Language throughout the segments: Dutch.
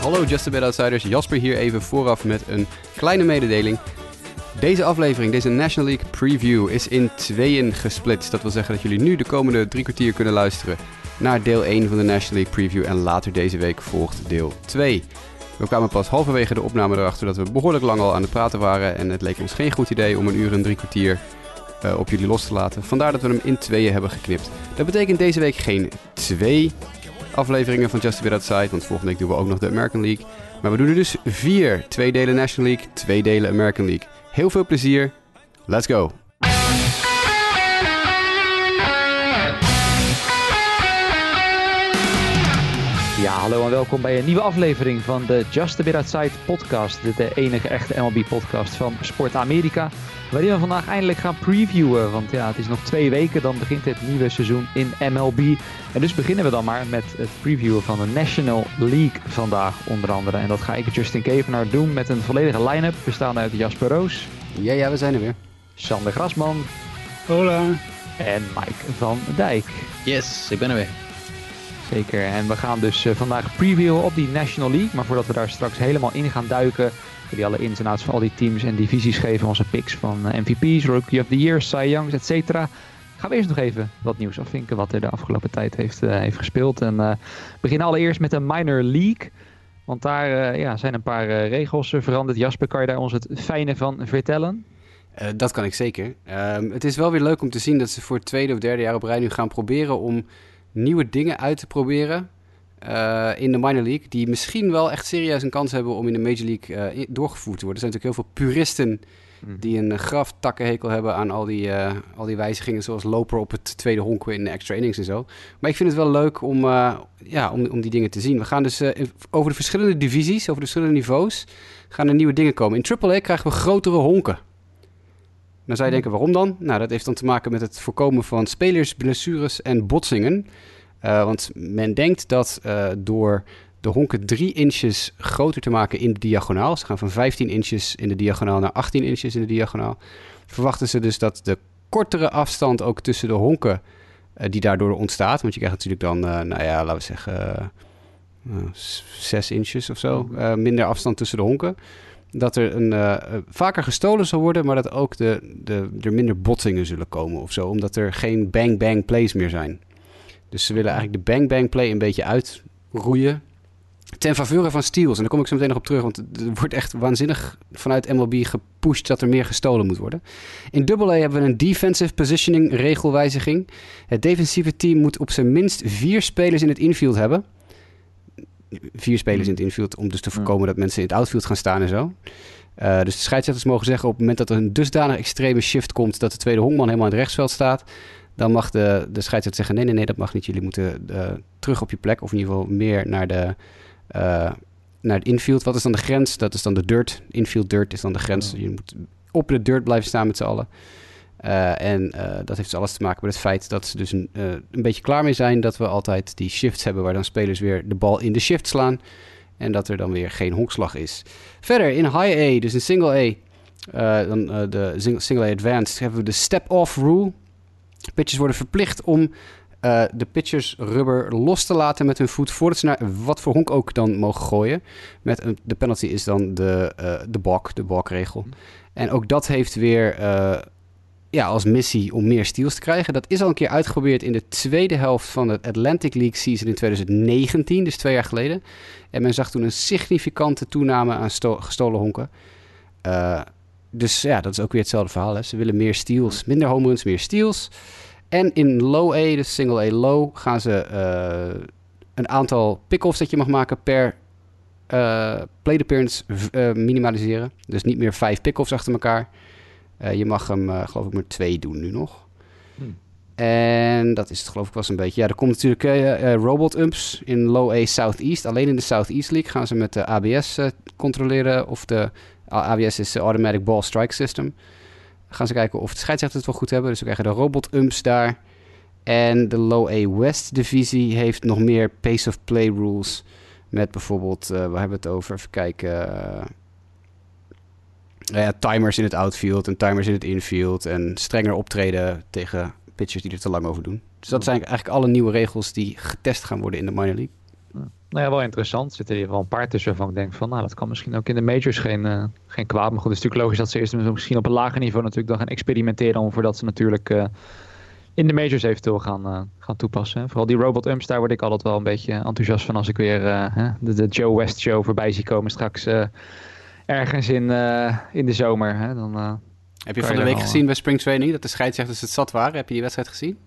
Hallo Just a Bit Outsiders, Jasper hier even vooraf met een kleine mededeling. Deze aflevering, deze National League Preview, is in tweeën gesplitst. Dat wil zeggen dat jullie nu de komende drie kwartier kunnen luisteren naar deel 1 van de National League Preview en later deze week volgt deel 2. We kwamen pas halverwege de opname erachter dat we behoorlijk lang al aan het praten waren en het leek ons geen goed idee om een uur en drie kwartier eh, op jullie los te laten. Vandaar dat we hem in tweeën hebben geknipt. Dat betekent deze week geen twee afleveringen van Just a Bit Outside, want volgende week doen we ook nog de American League. Maar we doen er dus vier. Twee delen National League, twee delen American League. Heel veel plezier. Let's go. Ja, hallo en welkom bij een nieuwe aflevering van de Just a Bit Outside podcast. De enige echte MLB-podcast van Sport Amerika. Waarin we vandaag eindelijk gaan previewen. Want ja, het is nog twee weken, dan begint het nieuwe seizoen in MLB. En dus beginnen we dan maar met het previewen van de National League vandaag onder andere. En dat ga ik Justin Kevenaar doen met een volledige line-up. Bestaande uit Jasper Roos, Ja, ja, we zijn er weer. Sander Grasman Hola. en Mike van Dijk. Yes, ik ben er weer. Zeker, en we gaan dus eh, vandaag previewen op die National League. Maar voordat we daar straks helemaal in gaan duiken, jullie alle ins en outs van al die teams en divisies geven, onze picks van eh, MVP's, Rookie of the Year, Cy Youngs, et cetera. Gaan we eerst nog even wat nieuws afvinken wat er de afgelopen tijd heeft, eh, heeft gespeeld. En we beginnen allereerst met de Minor League. Want daar ja, zijn een paar regels veranderd. Jasper, kan je daar ons het fijne van vertellen? Dat kan ik zeker. Ehm, het is wel weer leuk om te zien dat ze voor het tweede of derde jaar op rij nu gaan proberen om nieuwe dingen uit te proberen eh, in de minor league. Die misschien wel echt serieus een kans hebben om in de major league eh, doorgevoerd te worden. Er zijn natuurlijk heel veel puristen die een uh, graftakkenhekel hebben aan al die, eh, al die wijzigingen. Zoals loper op het tweede honk in de extra innings en zo. Maar ik vind het wel leuk om, ja, om, om die dingen te zien. We gaan dus over de verschillende divisies, over de verschillende niveaus, gaan er nieuwe dingen komen. In AAA krijgen we grotere honken. Dan zou je denken, waarom dan? Nou, dat heeft dan te maken met het voorkomen van spelers, blessures en botsingen. Eh, want men denkt dat eh, door de honken 3 inches groter te maken in de diagonaal, ze gaan van 15 inches in de diagonaal naar 18 inches in de diagonaal, verwachten ze dus dat de kortere afstand ook tussen de honken eh, die daardoor ontstaat, want je krijgt natuurlijk dan, nou ja, laten we zeggen, eh, nou, 6 inches of zo, eh, minder afstand tussen de honken dat er een, eh, eh, vaker gestolen zal worden, maar dat ook de, de, er minder botsingen zullen komen of zo. Omdat er geen bang-bang plays meer zijn. Dus ze willen eigenlijk de bang-bang play een beetje uitroeien. Ten faveur van steals. En daar kom ik zo meteen nog op terug, want er wordt echt waanzinnig vanuit MLB gepusht dat er meer gestolen moet worden. In AA hebben we een defensive positioning regelwijziging. Het defensieve team moet op zijn minst vier spelers in het infield hebben vier spelers in het infield om dus te voorkomen dat mensen in het outfield gaan staan en zo. Eh, dus de scheidsrechters mogen zeggen op het moment dat er een dusdanig extreme shift komt dat de tweede honkman helemaal in het rechtsveld staat, dan mag de, de scheidsrechter zeggen nee, nee, nee, dat mag niet. Jullie moeten eh, terug op je plek of in ieder geval meer naar de eh, naar het infield. Wat is dan de grens? Dat is dan de dirt. Infield dirt is dan de grens. Je moet op de dirt blijven staan met z'n allen. Eh, en eh, dat heeft dus alles te maken met het feit dat ze dus een, eh, een beetje klaar mee zijn dat we altijd die shifts hebben waar dan spelers weer de bal in de shift slaan. En dat er dan weer geen honkslag is. Verder in high A, dus in single A, dan, de sing- single A advanced, hebben we de step-off rule. Pitchers worden verplicht om de pitchers rubber los te laten met hun voet voordat ze naar wat voor honk ook dan mogen gooien. Met een, de penalty is dan de, eh de balk, de balkregel. En ook dat heeft weer ja, als missie om meer steals te krijgen. Dat is al een keer uitgeprobeerd in de tweede helft van het Atlantic League season in 2019, dus twee jaar geleden. En men zag toen een significante toename aan sto- gestolen honken. Eh, dus ja, dat is ook weer hetzelfde verhaal. Hè. Ze willen meer steals, minder home runs, meer steals. En in low A, dus single A low, gaan ze eh, een aantal pick-offs dat je mag maken per eh plate appearance minimaliseren. Dus niet meer vijf pick-offs achter elkaar. Eh, je mag hem, eh, geloof ik, maar twee doen nu nog. Hmm. En dat is het geloof ik wel zo'n beetje. Ja, er komt natuurlijk eh, eh, robot umps in low A Southeast. Alleen in de Southeast League gaan ze met de ABS controleren of de ABS is de Automatic Ball Strike System. Gaan ze kijken of de scheidsrechters het wel goed hebben. Dus we krijgen de robot umps daar. En de low A West divisie heeft nog meer pace of play rules. Met bijvoorbeeld, waar hebben we het over? Even kijken. Eh, ja, timers in het outfield en timers in het infield. En strenger optreden tegen pitchers die er te lang over doen. Dus dat zijn eigenlijk alle nieuwe regels die getest gaan worden in de minor league. Nou ja, wel interessant. Er zitten hier wel een paar tussen waarvan ik denk van, nou, dat kan misschien ook in de majors geen, uh, geen kwaad. Maar goed, het is natuurlijk logisch dat ze eerst misschien op een lager niveau natuurlijk dan gaan experimenteren. Om voordat ze natuurlijk uh, in de majors eventueel gaan, uh, gaan toepassen. Vooral die robot umps, daar word ik altijd wel een beetje enthousiast van als ik weer de, de, Joe West show voorbij zie komen straks ergens in, in de zomer. Hè? Dan, Heb je van de week gezien bij Spring Training dat de scheidsrechters het zat waren? Heb je die wedstrijd gezien?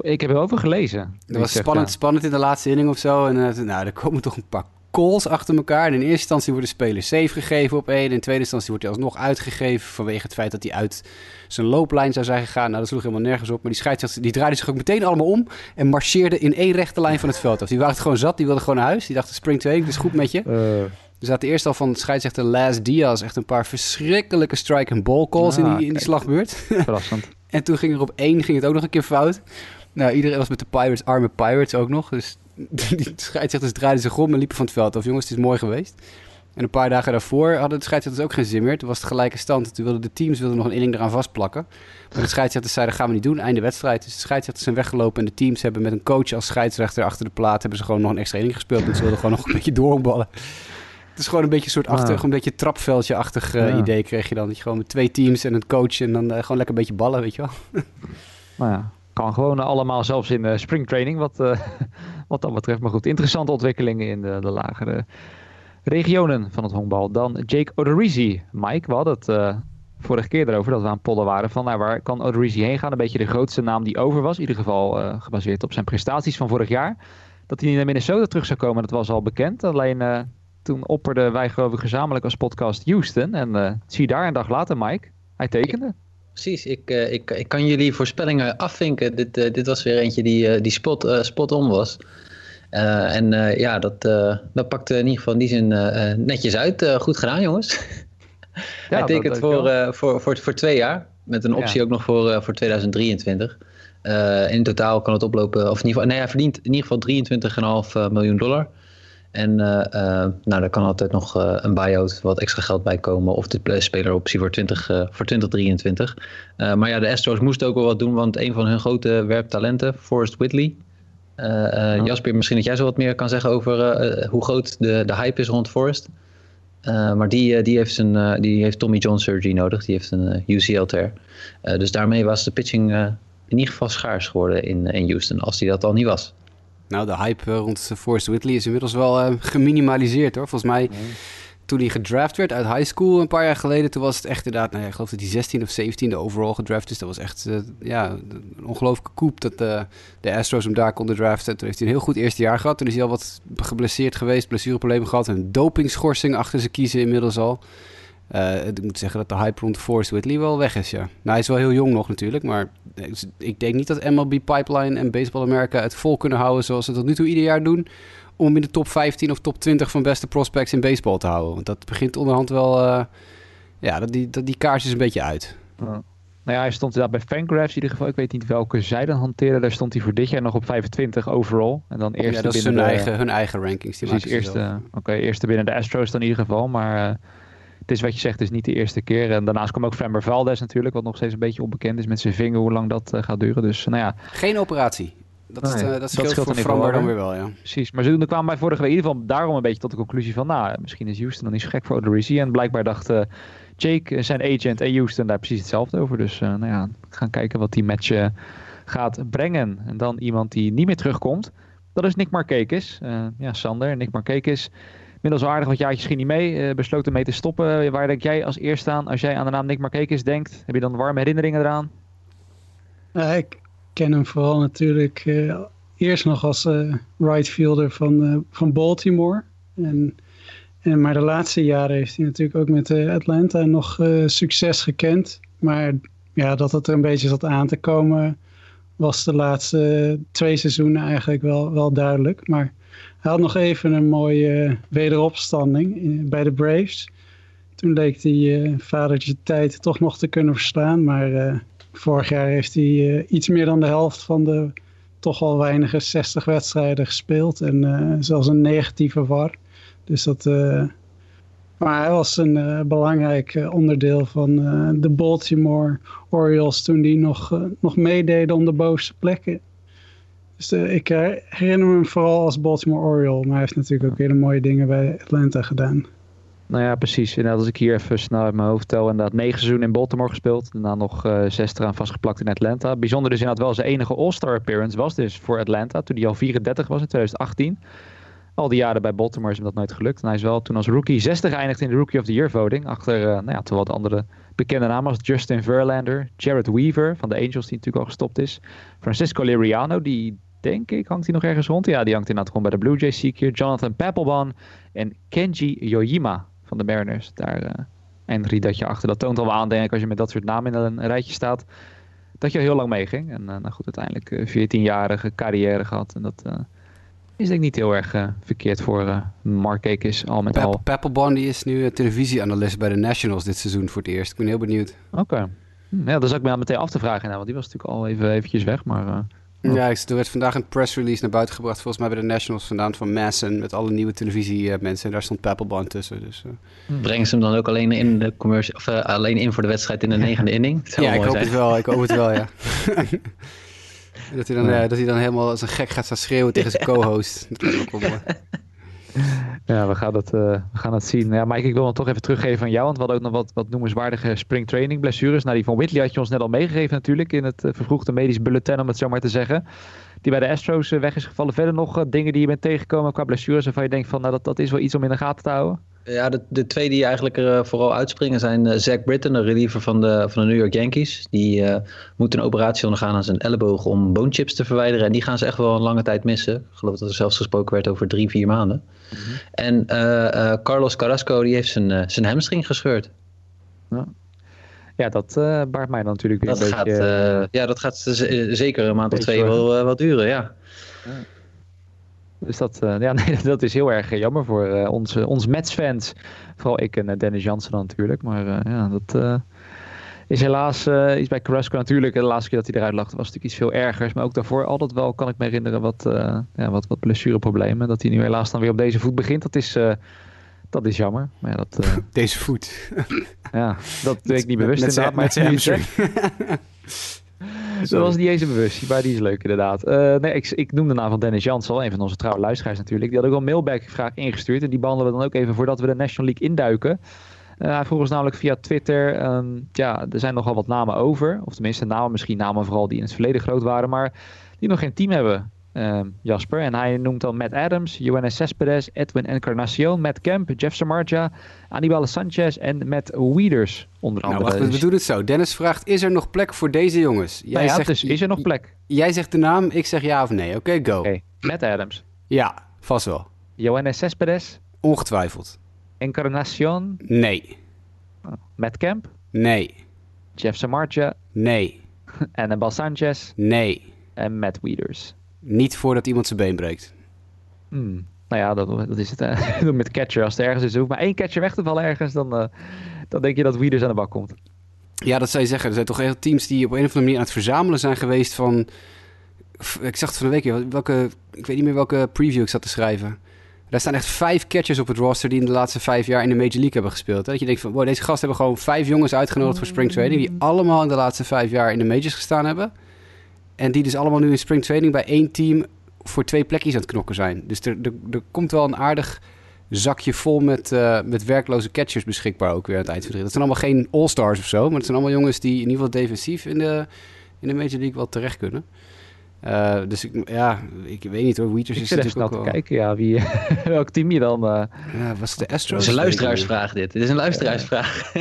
Ik heb erover gelezen. Het was spannend, spannend in de laatste inning of zo. En uh, nou, er komen toch een paar calls achter elkaar. En in eerste instantie wordt de speler safe gegeven op één. In tweede instantie wordt hij alsnog uitgegeven vanwege het feit dat hij uit zijn looplijn zou zijn gegaan. Nou, dat sloeg helemaal nergens op. Maar die scheidsrechters die draaiden zich ook meteen allemaal om en marcheerden in één rechte lijn van het veld af. Die waren het gewoon zat, die wilden gewoon naar huis. Die dachten, spring 2, het is goed met je. Uh. Er zaten eerst al van scheidsrechter Last Diaz echt een paar verschrikkelijke strike- en ball calls in die, in die slagbeurt. Verrassend. en toen ging er op één ging het ook nog een keer fout. Nou, iedereen was met de Pirates, arme Pirates ook nog. Dus die scheidsrechters draaiden zich om en liepen van het veld af. Jongens, het is mooi geweest. En een paar dagen daarvoor hadden de scheidsrechters ook geen zin meer. Toen was het gelijke stand. Toen wilden de teams wilden nog een inning eraan vastplakken. Maar de scheidsrechters zeiden, dat gaan we niet doen. Einde wedstrijd. Dus de scheidsrechters zijn weggelopen. En de teams hebben met een coach als scheidsrechter achter de plaat... hebben ze gewoon nog een extra inning gespeeld. En ze wilden gewoon nog een beetje doorballen. Het is gewoon een beetje een soort achtig, een beetje trapveldje-achtig uh, ja. idee kreeg je dan. Dat je gewoon met twee teams en een coach en dan uh, gewoon lekker een beetje ballen, weet je wel. Nou ja, kan gewoon allemaal, zelfs in uh, springtraining, wat, wat dat betreft. Maar goed, interessante ontwikkelingen in de, de lagere regionen van het honkbal. Dan Jake Odorizzi. Mike, we hadden het vorige keer erover dat we aan pollen waren van nou, waar kan Odorizzi heen gaan? Een beetje de grootste naam die over was. In ieder geval gebaseerd op zijn prestaties van vorig jaar. Dat hij naar Minnesota terug zou komen, dat was al bekend. Alleen toen opperden wij geloof ik gezamenlijk als podcast Houston. En zie daar een dag later, Mike. Hij tekende. Precies, ik, uh, ik, ik kan jullie voorspellingen afvinken. Dit, uh, dit was weer eentje die, uh, die spot, spot on was. en ja, dat, dat pakte in ieder geval in die zin netjes uit. goed gedaan, jongens. Ja, Hij tekent voor, voor, voor, voor twee jaar. Met een optie ja. ook nog voor, voor 2023. in totaal kan het oplopen, of in ieder geval, nee, hij verdient in ieder geval 23,5 miljoen dollar. En uh, uh, nou, daar kan altijd nog uh, een buyout, wat extra geld bij komen. Of de speleroptie voor, 20, voor 2023. maar ja, de Astros moesten ook wel wat doen. Want een van hun grote werptalenten, Forrest Whitley. Jasper, misschien dat jij zo wat meer kan zeggen over hoe groot de, de hype is rond Forrest. maar die, die, heeft zijn, die heeft Tommy John surgery nodig. Die heeft een UCL-tear. dus daarmee was de pitching in ieder geval schaars geworden in, in Houston. Als die dat al niet was. Nou, de hype rond Forrest Whitley is inmiddels wel uh, geminimaliseerd hoor. Volgens mij, nee. toen hij gedraft werd uit high school een paar jaar geleden, toen was het echt inderdaad, nou ja, ik geloof dat hij 16 of 17 de overall gedraft is. Dat was echt uh, ja, een ongelooflijke koep dat uh, de Astros hem daar konden draften. Toen heeft hij een heel goed eerste jaar gehad. Toen is hij al wat geblesseerd geweest, blessureproblemen gehad. Een dopingschorsing achter zijn kiezen inmiddels al. Uh, ik moet zeggen dat de hype rond Forrest Whitley wel weg is, ja. Nou, hij is wel heel jong nog natuurlijk, maar ik denk niet dat MLB Pipeline en Baseball America het vol kunnen houden zoals ze tot nu toe ieder jaar doen, om in de top 15 of top 20 van beste prospects in baseball te houden. Want dat begint onderhand wel, uh, ja, dat die, dat die kaars is een beetje uit. Ja. Nou ja, hij stond inderdaad bij Fangraphs in ieder geval. Ik weet niet welke zij dan hanteren. Daar stond hij voor dit jaar nog op 25 overall. En dan eerste ja, dat is hun, de, eigen, hun eigen rankings. Die precies, eerste, Oké, okay, eerste binnen de Astros dan in ieder geval. Maar... Uh, het is wat je zegt, het is niet de eerste keer. En daarnaast komt ook Framber Valdez natuurlijk, wat nog steeds een beetje onbekend is met zijn vinger, hoe lang dat uh, gaat duren. Dus nou ja. Geen operatie. Dat, nee, is, uh, dat scheelt, dat scheelt voor Framber dan weer wel, ja. Precies, maar ze kwamen bij vorige week in ieder geval daarom een beetje tot de conclusie van, nou, misschien is Houston dan niet zo gek voor Odorizzi. En blijkbaar dacht uh, Jake, zijn agent en Houston daar precies hetzelfde over. Dus nou ja, gaan kijken wat die match gaat brengen. En dan iemand die niet meer terugkomt, dat is Nick Markakis. ja, Sander, Nick Markakis inmiddels al aardig wat jaartjes ging niet mee. Uh, besloten mee te stoppen. Waar denk jij als eerste aan als jij aan de naam Nick Markakis denkt? Heb je dan warme herinneringen eraan? Ja, ik ken hem vooral natuurlijk uh, eerst nog als right fielder van, van Baltimore. En, en, maar de laatste jaren heeft hij natuurlijk ook met Atlanta nog succes gekend. Maar ja, dat het er een beetje zat aan te komen was de laatste twee seizoenen eigenlijk wel, wel duidelijk. Maar hij had nog even een mooie wederopstanding in, bij de Braves. Toen leek die uh, vadertje tijd toch nog te kunnen verslaan. Maar uh, vorig jaar heeft hij iets meer dan de helft van de toch al weinige 60 wedstrijden gespeeld. En zelfs een negatieve war. Dus dat, Maar hij was een eh, belangrijk eh, onderdeel van eh, de Baltimore Orioles toen die nog, eh, nog meededen om de bovenste plekken. Dus eh, ik eh, herinner me hem vooral als Baltimore Oriole, maar hij heeft natuurlijk ook hele mooie dingen bij Atlanta gedaan. Nou ja, precies. Inderdaad, als ik hier even snel uit mijn hoofd tel. Inderdaad, negen seizoenen in Baltimore gespeeld. Daarna nog eh, zes eraan vastgeplakt in Atlanta. Bijzonder dus inderdaad wel zijn enige All-Star appearance was dus voor Atlanta. Toen hij al 34 was in 2018. Al die jaren bij Baltimore is hem dat nooit gelukt. En hij is wel toen als rookie 60 geëindigd in de Rookie of the Year voting. Achter, uh, nou ja, terwijl de andere bekende namen als Justin Verlander. Jared Weaver van de Angels, die natuurlijk al gestopt is. Francisco Liriano, die denk ik, hangt hij nog ergens rond? Ja, die hangt inderdaad gewoon bij de Blue Jays, zie ik hier. Jonathan Papelbon en Kenji Yoyima van de Mariners. Daar uh, dat je achter. Dat toont al wel aan, denk ik, als je met dat soort namen in een rijtje staat. Dat je al heel lang meeging. En uh, nou goed, uiteindelijk uh, 14-jarige carrière gehad. En dat is denk ik niet heel erg verkeerd voor Mark Kekis al met Pep al. Papelbon die is nu televisieanalist bij de Nationals dit seizoen voor het eerst. Ik ben heel benieuwd. Oké. Okay. Hm, ja, dat zat ik me meteen af te vragen. Nou, want die was natuurlijk al even eventjes weg, maar... Ja, er werd vandaag een press release naar buiten gebracht, volgens mij bij de Nationals vandaan van Masson, met alle nieuwe televisiemensen. En daar stond Papelbon tussen. Dus, uh. Brengen ze hem dan ook alleen in de commercial, of uh, alleen in voor de wedstrijd in de negende inning? Ja, ik hoop zijn. het wel. Ik hoop het wel, ja. dat, hij dan, ja. dat hij dan helemaal als een gek gaat staan schreeuwen tegen zijn co-host. dat ook wel mooi. Ja, we gaan dat, uh, we gaan dat zien. Ja, Mike, ik wil dan toch even teruggeven aan jou. Want we hadden ook nog wat, wat noemenswaardige springtraining blessures. Nou, die van Whitley had je ons net al meegegeven natuurlijk. In het uh, vervroegde medisch bulletin, om het zo maar te zeggen. Die bij de Astros uh, weg is gevallen. Verder nog dingen die je bent tegengekomen qua blessures. Waarvan je denkt van, nou, dat, dat is wel iets om in de gaten te houden. Ja, de, de twee die eigenlijk er vooral uitspringen zijn Zach Britton, de reliever van de, van de New York Yankees. Die uh, moet een operatie ondergaan aan zijn elleboog om bone chips te verwijderen. En die gaan ze echt wel een lange tijd missen. Ik geloof dat er zelfs gesproken werd over drie, vier maanden. Mm -hmm. En uh, Carlos Carrasco die heeft zijn, zijn hamstring gescheurd. Ja. Ja, dat baart mij dan natuurlijk weer dat een gaat, beetje... ja, dat gaat zeker een maand of twee wel, wel duren, ja. ja. Dus dat, uh, ja, nee, dat is heel erg jammer voor uh, onze, ons Mets-fans. Vooral ik en uh, Dennis Jansen dan natuurlijk. Maar ja, dat is helaas iets bij Carrasco natuurlijk. De laatste keer dat hij eruit lag was natuurlijk iets veel ergers. Maar ook daarvoor altijd wel, kan ik me herinneren, wat, ja, wat, wat blessureproblemen. Dat hij nu helaas dan weer op deze voet begint. Dat is, dat is jammer. Maar ja, dat, deze voet? ja, dat weet ik niet bewust met, inderdaad. Met zijn hamstring. Dat was niet eens een bewust, maar die is leuk inderdaad. Uh, nee, ik, ik noem de naam van Dennis Jans al, een van onze trouwe luisteraars natuurlijk. Die had ook wel een mailback-vraag ingestuurd en die behandelen we dan ook even voordat we de National League induiken. Uh, hij vroeg ons namelijk via Twitter, um, ja, er zijn nogal wat namen over. Of tenminste namen, misschien namen vooral die in het verleden groot waren, maar die nog geen team hebben. Uh, Jasper. En hij noemt dan Matt Adams, Johannes Cespedes, Edwin Encarnacion, Matt Kemp, Jeff Samardzija, Anibal Sanchez en Matt Weeders onder andere. Nou, wacht, we doen het zo. Dennis vraagt, is er nog plek voor deze jongens? Jij nou ja, zegt, dus is er nog plek? Jij zegt de naam, ik zeg ja of nee. Oké, okay, go. Okay. Matt Adams. Ja, vast wel. Johannes Cespedes. Ongetwijfeld. Encarnacion. Nee. Matt Kemp. Nee. Jeff Samardzija. Nee. Anibal Sanchez. Nee. En Matt Weeders. Niet voordat iemand zijn been breekt. Hmm. Nou ja, dat, dat is het. Uh, met catcher. Als er ergens is, er hoeft maar één catcher weg te vallen ergens, dan, uh, dan denk je dat Weeders aan de bak komt. Ja, dat zou je zeggen. Er zijn toch heel teams die op een of andere manier aan het verzamelen zijn geweest van... Ik zag het van de week, welke, ik weet niet meer welke preview ik zat te schrijven. Daar staan echt vijf catchers op het roster die in de laatste vijf jaar in de Major League hebben gespeeld. Dat je denkt van, wow, deze gasten hebben gewoon vijf jongens uitgenodigd voor spring training... die allemaal in de laatste vijf jaar in de majors gestaan hebben... En die dus allemaal nu in spring training bij één team voor twee plekjes aan het knokken zijn. Dus er, er, komt wel een aardig zakje vol met, uh, met werkloze catchers beschikbaar ook weer aan het eind van de. Dat zijn allemaal geen all-stars of zo, maar het zijn allemaal jongens die in ieder geval defensief in de, in de Major League wel terecht kunnen. Uh, dus ik, ja, ik weet niet hoor. Weeters ik is natuurlijk ook te kijken, ja, wie, welk team je dan... Uh... Ja, was het de Astros? Het is een luisteraarsvraag dit. Dit is een luisteraarsvraag.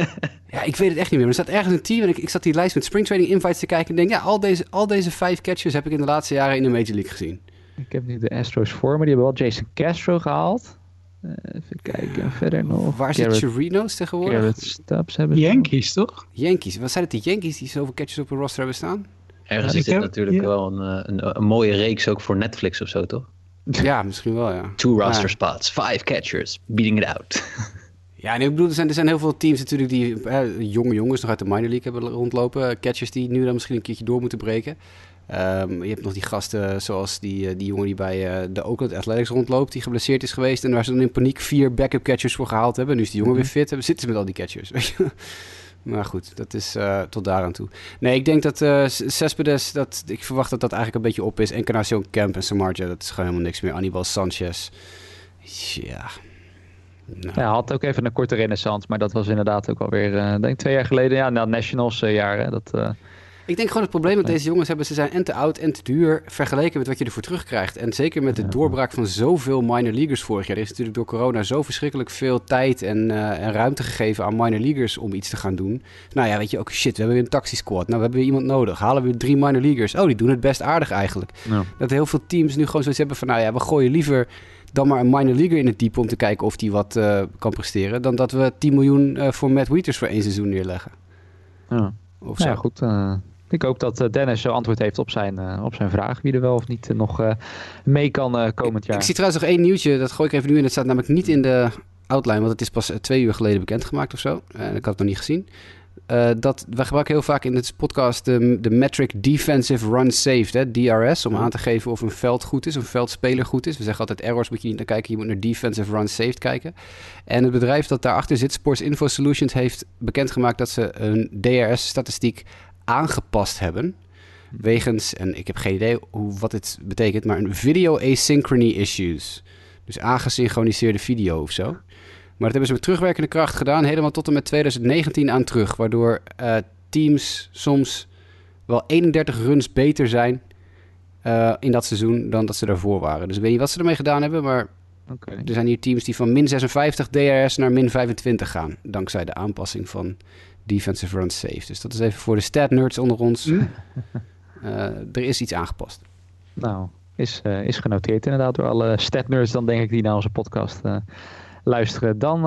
Ja, ik weet het echt niet meer. Maar er staat ergens een team en ik, ik zat die lijst met springtraining invites te kijken en denk, ja, al deze, al deze vijf catchers heb ik in de laatste jaren in de Major League gezien. Ik heb nu de Astros voor, maar die hebben wel Jason Castro gehaald. Uh, even kijken, verder nog. Waar zit Chirinos tegenwoordig? Garrett Stubbs hebben Yankees, toch? Yankees. Wat zijn het die Yankees die zoveel catchers op hun roster hebben staan? Ergens ja, is dit heb, natuurlijk ja. wel een, een, een, mooie reeks ook voor Netflix of zo, toch? Ja, misschien wel, ja. Two roster ja. spots, five catchers, beating it out. Ja, nee, ik bedoel, er zijn, er zijn heel veel teams natuurlijk die eh, jonge jongens nog uit de minor league hebben rondlopen. Catchers die nu dan misschien een keertje door moeten breken. Ehm, je hebt nog die gasten zoals die, eh, die jongen die bij eh, de Oakland Athletics rondloopt, die geblesseerd is geweest. En waar ze dan in paniek vier backup catchers voor gehaald hebben. Nu is die jongen Mhm. weer fit. Hebben zitten ze met al die catchers. Maar goed, dat is eh, tot daar aan toe. Nee, ik denk dat eh Cespedes, dat, ik verwacht dat dat eigenlijk een beetje op is. Encarnacion Camp en Samarja, dat is gewoon helemaal niks meer. Anibal Sanchez. Ja. Nou, Ja, hij had ook even een korte renaissance, maar dat was inderdaad ook alweer, eh denk ik twee jaar geleden. Ja, na Nationals jaren. Dat, Ik denk gewoon het probleem dat deze jongens hebben, ze zijn en te oud en te duur vergeleken met wat je ervoor terugkrijgt. En zeker met de doorbraak van zoveel minor leaguers vorig jaar. Er is natuurlijk door corona zo verschrikkelijk veel tijd en, eh, en ruimte gegeven aan minor leaguers om iets te gaan doen. Nou ja, weet je ook, shit, we hebben weer een taxi squad. Nou, we hebben weer iemand nodig. Halen we weer drie minor leaguers. Oh, die doen het best aardig eigenlijk. ja. Dat heel veel teams nu gewoon zoiets hebben van, nou ja, we gooien liever dan maar een minor leaguer in het diep om te kijken of die wat eh, kan presteren. Dan dat we 10 miljoen eh, voor Matt Wieters voor één seizoen neerleggen. ja. Of Nou zo. ja, goed. Ik hoop dat eh, Dennis zo antwoord heeft op zijn, eh, op zijn vraag. Wie er wel of niet eh, nog mee kan komend jaar. Ik zie trouwens nog één nieuwtje, dat gooi ik even nu in. Het staat namelijk niet in de outline, want het is pas twee uur geleden bekendgemaakt of zo. En ik had het nog niet gezien. Dat, wij gebruiken heel vaak in dit podcast de, de metric Defensive Run Saved, hè, DRS, om aan te geven of een veld goed is, of een veldspeler goed is. We zeggen altijd errors moet je niet naar kijken, je moet naar Defensive Run Saved kijken. En het bedrijf dat daarachter zit, Sports Info Solutions, heeft bekendgemaakt dat ze een DRS-statistiek aangepast hebben. Wegens, en ik heb geen idee hoe, wat dit betekent, maar een video asynchrony issues. Dus aangesynchroniseerde video of zo. Maar dat hebben ze met terugwerkende kracht gedaan, helemaal tot en met 2019 aan terug. Waardoor eh, teams soms wel 31 runs beter zijn eh, in dat seizoen dan dat ze daarvoor waren. Dus ik weet niet wat ze ermee gedaan hebben, maar er zijn hier teams die van min 56 DRS naar min 25 gaan. Dankzij de aanpassing van defensive run save. Dus dat is even voor de stat nerds onder ons. Eh, er is iets aangepast. Nou, is, eh, is genoteerd inderdaad door alle statnerds dan denk ik die naar onze podcast eh, luisteren. Dan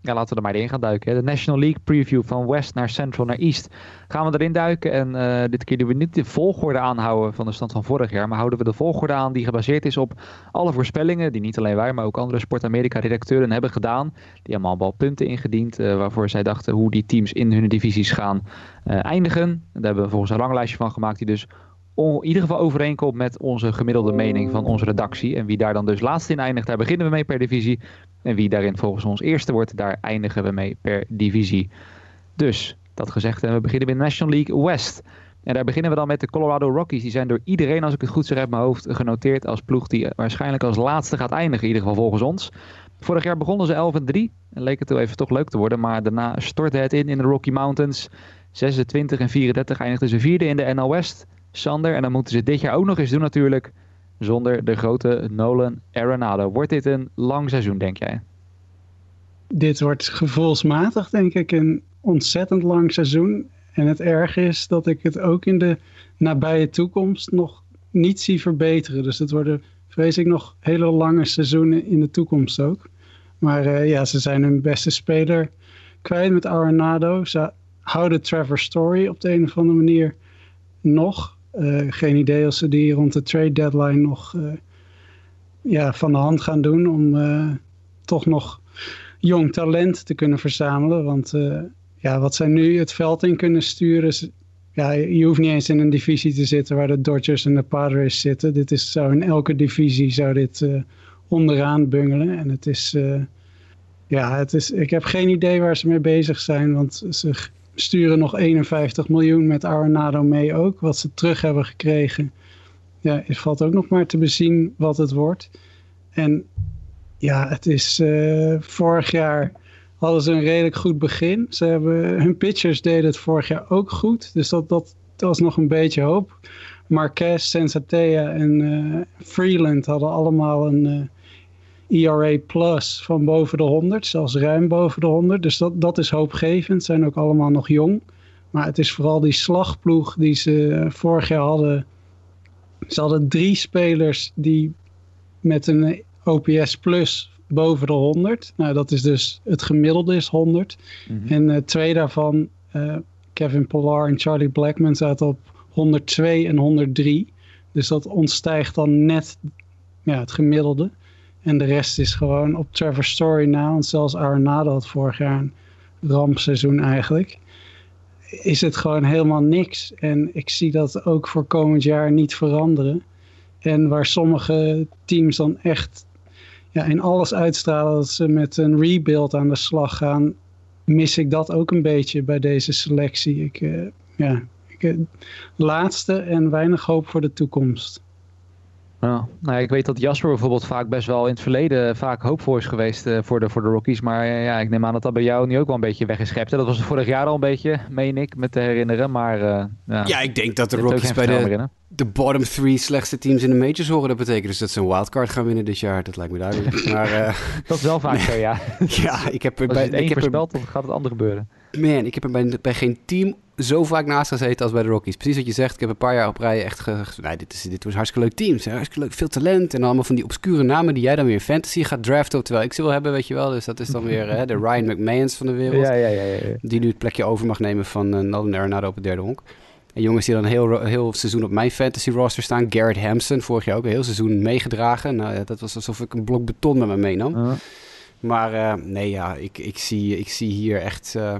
ja, laten we er maar in gaan duiken. hè. De National League preview van West naar Central naar East. Gaan we erin duiken en eh, dit keer doen we niet de volgorde aanhouden van de stand van vorig jaar. Maar houden we de volgorde aan die gebaseerd is op alle voorspellingen die niet alleen wij, maar ook andere Sport Amerika redacteuren hebben gedaan. Die allemaal punten ingediend eh, waarvoor zij dachten hoe die teams in hun divisies gaan eh, eindigen. Daar hebben we volgens een ranglijstje van gemaakt die dus in ieder geval overeenkomt met onze gemiddelde mening van onze redactie. En wie daar dan dus laatst in eindigt, daar beginnen we mee per divisie. En wie daarin volgens ons eerste wordt, daar eindigen we mee per divisie. Dus, dat gezegd, en we beginnen met National League West. En daar beginnen we dan met de Colorado Rockies. Die zijn door iedereen, als ik het goed zeg uit mijn hoofd, genoteerd als ploeg die waarschijnlijk als laatste gaat eindigen. In ieder geval volgens ons. Vorig jaar begonnen ze 11 en 3. En leek het wel even toch leuk te worden. Maar daarna stortte het in in de Rocky Mountains. 26 en 34 eindigden ze vierde in de NL West. Sander, en dan moeten ze dit jaar ook nog eens doen natuurlijk. Zonder de grote Nolan Arenado. Wordt dit een lang seizoen, denk jij? Dit wordt gevoelsmatig, denk ik, een ontzettend lang seizoen. En het erge is dat ik het ook in de nabije toekomst nog niet zie verbeteren. Dus het worden, vrees ik, nog hele lange seizoenen in de toekomst ook. Maar eh, ja, ze zijn hun beste speler kwijt met Arenado. Ze houden Trevor Story op de een of andere manier nog. Eh, geen idee als ze die rond de trade deadline nog eh, ja, van de hand gaan doen om eh, toch nog jong talent te kunnen verzamelen. Want ja, wat zij nu het veld in kunnen sturen. ja, je hoeft niet eens in een divisie te zitten waar de Dodgers en de Padres zitten. Dit is, zou in elke divisie zou dit onderaan bungelen. En het is, ja, het is, ik heb geen idee waar ze mee bezig zijn. Want ze sturen nog 51 miljoen met Arenado mee ook. Wat ze terug hebben gekregen. Ja, het valt ook nog maar te bezien wat het wordt. En ja, het is eh, vorig jaar hadden ze een redelijk goed begin. Ze hebben, hun pitchers deden het vorig jaar ook goed. Dus dat, dat, dat was nog een beetje hoop. Marquez, Sensatea en eh, Freeland hadden allemaal een eh, ERA plus van boven de 100. Zelfs ruim boven de 100. Dus dat, dat is hoopgevend. Zijn ook allemaal nog jong. Maar het is vooral die slagploeg die ze eh, vorig jaar hadden. Ze hadden drie spelers die met een OPS plus boven de 100. Nou, dat is dus het gemiddelde is 100. En eh, twee daarvan, eh, Kevin Pillar en Charlie Blackman, zaten op 102 en 103. Dus dat ontstijgt dan net ja, het gemiddelde. En de rest is gewoon op Trevor Story na. Want zelfs Arenado had vorig jaar een rampseizoen eigenlijk. is het gewoon helemaal niks. En ik zie dat ook voor komend jaar niet veranderen. En waar sommige teams dan echt ja, in alles uitstralen dat ze met een rebuild aan de slag gaan, mis ik dat ook een beetje bij deze selectie. Ik, uh, ja, ik, uh, laatste en weinig hoop voor de toekomst. Ja, nou, ik weet dat Jasper bijvoorbeeld vaak best wel in het verleden vaak hoopvol is geweest uh, voor, de, voor de Rockies. Maar uh, ja, ik neem aan dat dat bij jou nu ook wel een beetje weggeschept. Dat was vorig jaar al een beetje, meen ik, me te herinneren. Maar uh, ja, ja, ik denk dat de Rockies bij de, de bottom three slechtste teams in de majors horen. Dat betekent dus dat ze een wildcard gaan winnen dit jaar. Dat lijkt me duidelijk. Maar, dat is wel vaak zo, ja. ja, ik heb er bij... Als het ik heb voorspeld, dan gaat het ander gebeuren. Man, ik heb er bij, bij geen team zo vaak naast gezeten als bij de Rockies. Precies wat je zegt. Ik heb een paar jaar op rij echt gezegd... Nee, dit, is, dit was hartstikke leuk teams. Hartstikke leuk, veel talent. En allemaal van die obscure namen die jij dan weer in fantasy gaat draften. Terwijl ik ze wil hebben, weet je wel. Dus dat is dan weer hè, de Ryan McMahons van de wereld. Ja, ja, ja, ja, Die nu het plekje over mag nemen van uh, Nolan Arenado op het derde honk. En jongens die dan heel, heel seizoen op mijn fantasy roster staan. Garrett Hampson, vorig jaar ook een heel seizoen meegedragen. Nou, dat was alsof ik een blok beton met me meenam. Uh. Maar uh, nee, ja, ik, ik, zie, ik zie hier echt... Uh,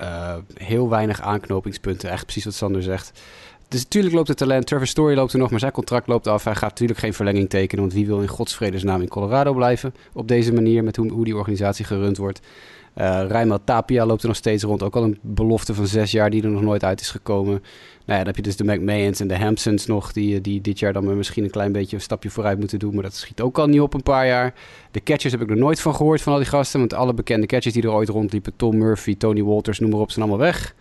uh, heel weinig aanknopingspunten. Echt precies wat Sander zegt. Dus natuurlijk loopt het talent. Trevor Story loopt er nog, maar zijn contract loopt af. Hij gaat natuurlijk geen verlenging tekenen. Want wie wil in godsvredesnaam in Colorado blijven? Op deze manier, met hoe, hoe die organisatie gerund wordt. Uh, Rijma Tapia loopt er nog steeds rond. Ook al een belofte van zes jaar die er nog nooit uit is gekomen. Nou ja, dan heb je dus de McMahons en de Hampsons nog... Die, die dit jaar dan misschien een klein beetje een stapje vooruit moeten doen. Maar dat schiet ook al niet op een paar jaar. De catchers heb ik er nooit van gehoord van al die gasten. Want alle bekende catchers die er ooit rondliepen... Tom Murphy, Tony Walters, noem maar op, zijn allemaal weg.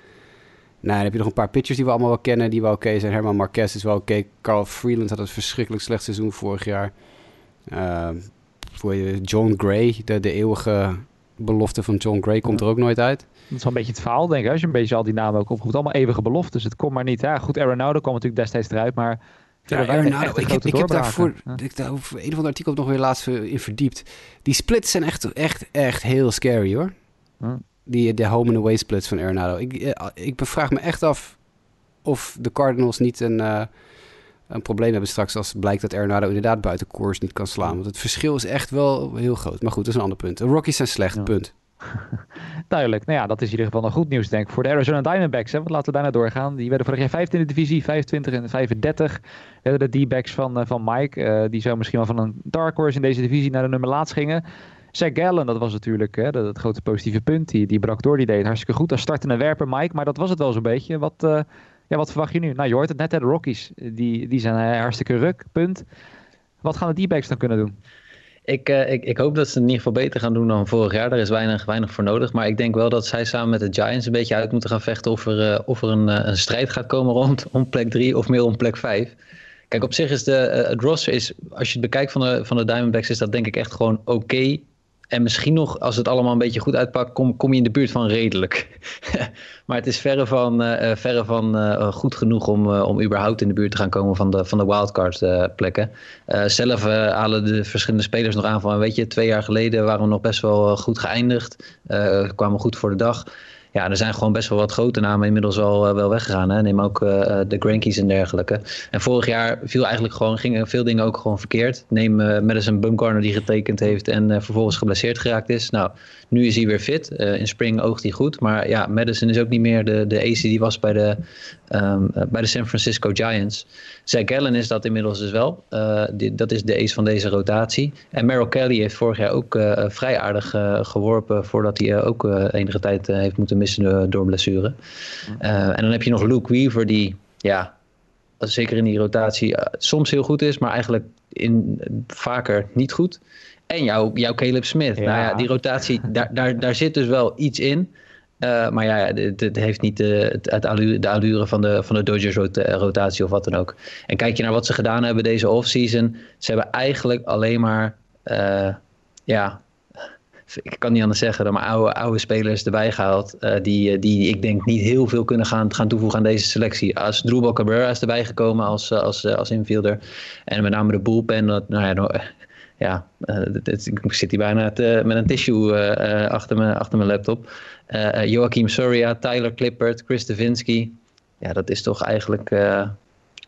Nou, dan heb je nog een paar pitchers die we allemaal wel kennen... die wel oké okay zijn. Herman Marquez is wel oké. Okay. Carl Freeland had een verschrikkelijk slecht seizoen vorig jaar. Uh, voor je John Gray, de, de eeuwige belofte van John Gray komt er ook nooit uit. Dat is wel een beetje het verhaal, denk ik. Als je een beetje al die namen ook oproept. Allemaal eeuwige beloftes. Het komt maar niet. Ja, goed, Arenado kwam natuurlijk destijds eruit, maar... Ja, Arenado, ik heb, ik heb daarvoor ja. ik, daar, een of ander artikel nog weer laatst in verdiept. Die splits zijn echt, echt, echt heel scary, hoor. Hm. Die, de home and away splits van Arenado. Ik, ik bevraag me echt af of de Cardinals niet een... Uh, een probleem hebben straks als blijkt dat Arenado inderdaad buiten koers niet kan slaan. Want het verschil is echt wel heel groot. Maar goed, dat is een ander punt. De Rockies zijn slecht, ja. punt. Duidelijk. Nou ja, dat is in ieder geval nog goed nieuws, denk ik. Voor de Arizona Diamondbacks, hè, want laten we daarna doorgaan. Die werden vorig jaar 15 in de divisie, 25 en 35. We hebben de D-backs van, uh, van Mike. Uh, die zo misschien wel van een dark horse in deze divisie naar de nummer laatst gingen. Zach Gallen, dat was natuurlijk hè, dat, dat, grote positieve punt. Die, die brak door, die deed hartstikke goed. Als startende werper, Mike. Maar dat was het wel zo'n beetje. Wat... Uh, ja, wat verwacht je nu? Nou, je hoort het net, hè, de Rockies. Die, die zijn hartstikke ruk, punt. Wat gaan de D-backs dan kunnen doen? Ik, uh, ik, ik hoop dat ze in ieder geval beter gaan doen dan vorig jaar. Daar is weinig, weinig voor nodig. Maar ik denk wel dat zij samen met de Giants een beetje uit moeten gaan vechten... of er, uh, of er een, uh, een strijd gaat komen rond om plek 3 of meer om plek 5. Kijk, op zich is de, het roster, is, als je het bekijkt van de, van de Diamondbacks... is dat denk ik echt gewoon oké. En misschien nog, als het allemaal een beetje goed uitpakt, kom, kom je in de buurt van redelijk. maar het is verre van, uh, verre van uh, goed genoeg om, om überhaupt in de buurt te gaan komen van de, van de wildcard plekken. zelf halen de verschillende spelers nog aan van, weet je, twee jaar geleden waren we nog best wel goed geëindigd. kwamen goed voor de dag ja, er zijn gewoon best wel wat grote namen inmiddels al uh, wel weggegaan. Hè? Neem ook uh, de Grankies en dergelijke. En vorig jaar viel eigenlijk gewoon, gingen veel dingen ook gewoon verkeerd. Neem Madison Bumgarner die getekend heeft en vervolgens geblesseerd geraakt is. Nou, nu is hij weer fit. in spring oogt hij goed. Maar ja, Madison is ook niet meer de, de ace die was bij de, um, bij de San Francisco Giants. Zach Gallen is dat inmiddels dus wel. Die, dat is de ace van deze rotatie. En Merrill Kelly heeft vorig jaar ook vrij aardig geworpen voordat hij ook enige tijd heeft moeten missen door blessure. En dan heb je nog Luke Weaver, die ja, zeker in die rotatie soms heel goed is, maar eigenlijk in, vaker niet goed. En jouw, jouw Caleb Smith. Ja. Nou ja, die rotatie, daar, daar, daar zit dus wel iets in. Uh, maar ja, het, heeft niet de, het allure, de allure van de, van de Dodgers rotatie of wat dan ook. En kijk je naar wat ze gedaan hebben deze offseason. Ze hebben eigenlijk alleen maar ja, ik kan niet anders zeggen dan maar oude, oude spelers erbij gehaald. Die, die ik denk niet heel veel kunnen gaan, gaan toevoegen aan deze selectie. Als Drupal Cabrera is erbij gekomen als, als, als infielder. En met name de bullpen. Dat, nou ja, ja het, ik zit hier bijna te, met een tissue uh, achter, me, achter mijn laptop. Joachim Soria, Tyler Clippert, Chris Devinsky. Ja, dat is toch eigenlijk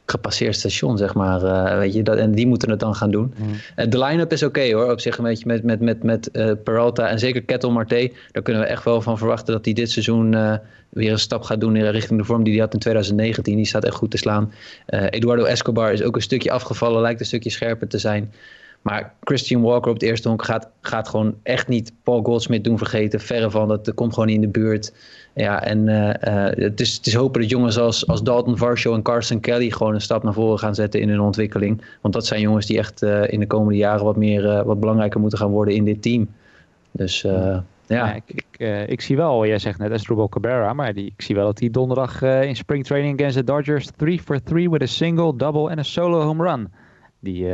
gepasseerd station, zeg maar. Uh, weet je, dat, en die moeten het dan gaan doen. Mm. de line-up is oké hoor, op zich een beetje met, met, met, met uh, Peralta en zeker Kettle Marte. Daar kunnen we echt wel van verwachten dat hij dit seizoen weer een stap gaat doen in richting de vorm die hij had in 2019. Die staat echt goed te slaan. Eduardo Escobar is ook een stukje afgevallen, lijkt een stukje scherper te zijn. Maar Christian Walker op het eerste honk gaat, gaat gewoon echt niet Paul Goldsmith doen vergeten. Verre van, dat komt gewoon niet in de buurt. Ja, en uh, het, is, het is hopen dat jongens als, als Dalton Varsho en Carson Kelly gewoon een stap naar voren gaan zetten in hun ontwikkeling. Want dat zijn jongens die echt uh, in de komende jaren wat, meer, wat belangrijker moeten gaan worden in dit team. Dus ja. ja. ik, ik, ik, zie wel, jij zegt net Asdrubal Cabrera, maar die, ik zie wel dat hij donderdag in spring training against the Dodgers 3 for 3 with a single, double en een solo home run. Die,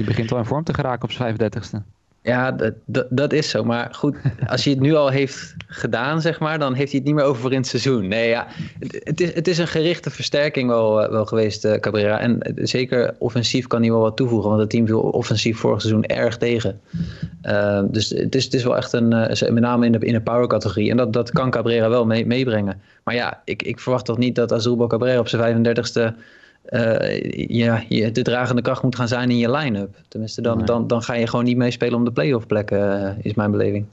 die begint al in vorm te geraken op zijn 35ste. Ja, dat, dat, is zo. Maar goed, als hij het nu al heeft gedaan, zeg maar, dan heeft hij het niet meer over in het seizoen. Nee, ja, het, is, het is een gerichte versterking wel, eh, wel geweest, uh, Cabrera. En eh, zeker offensief kan hij wel wat toevoegen, want het team viel offensief vorig seizoen erg tegen. Dus het is, het is wel echt een, met name in de, in de power categorie. En dat, dat kan Cabrera wel mee, meebrengen. Maar ja, ik, ik verwacht toch niet dat Azulbo Cabrera op zijn 35ste uh, ja, je de dragende kracht moet gaan zijn in je line-up. Tenminste, dan, dan, dan ga je gewoon niet meespelen om de playoff plekken, uh, is mijn beleving.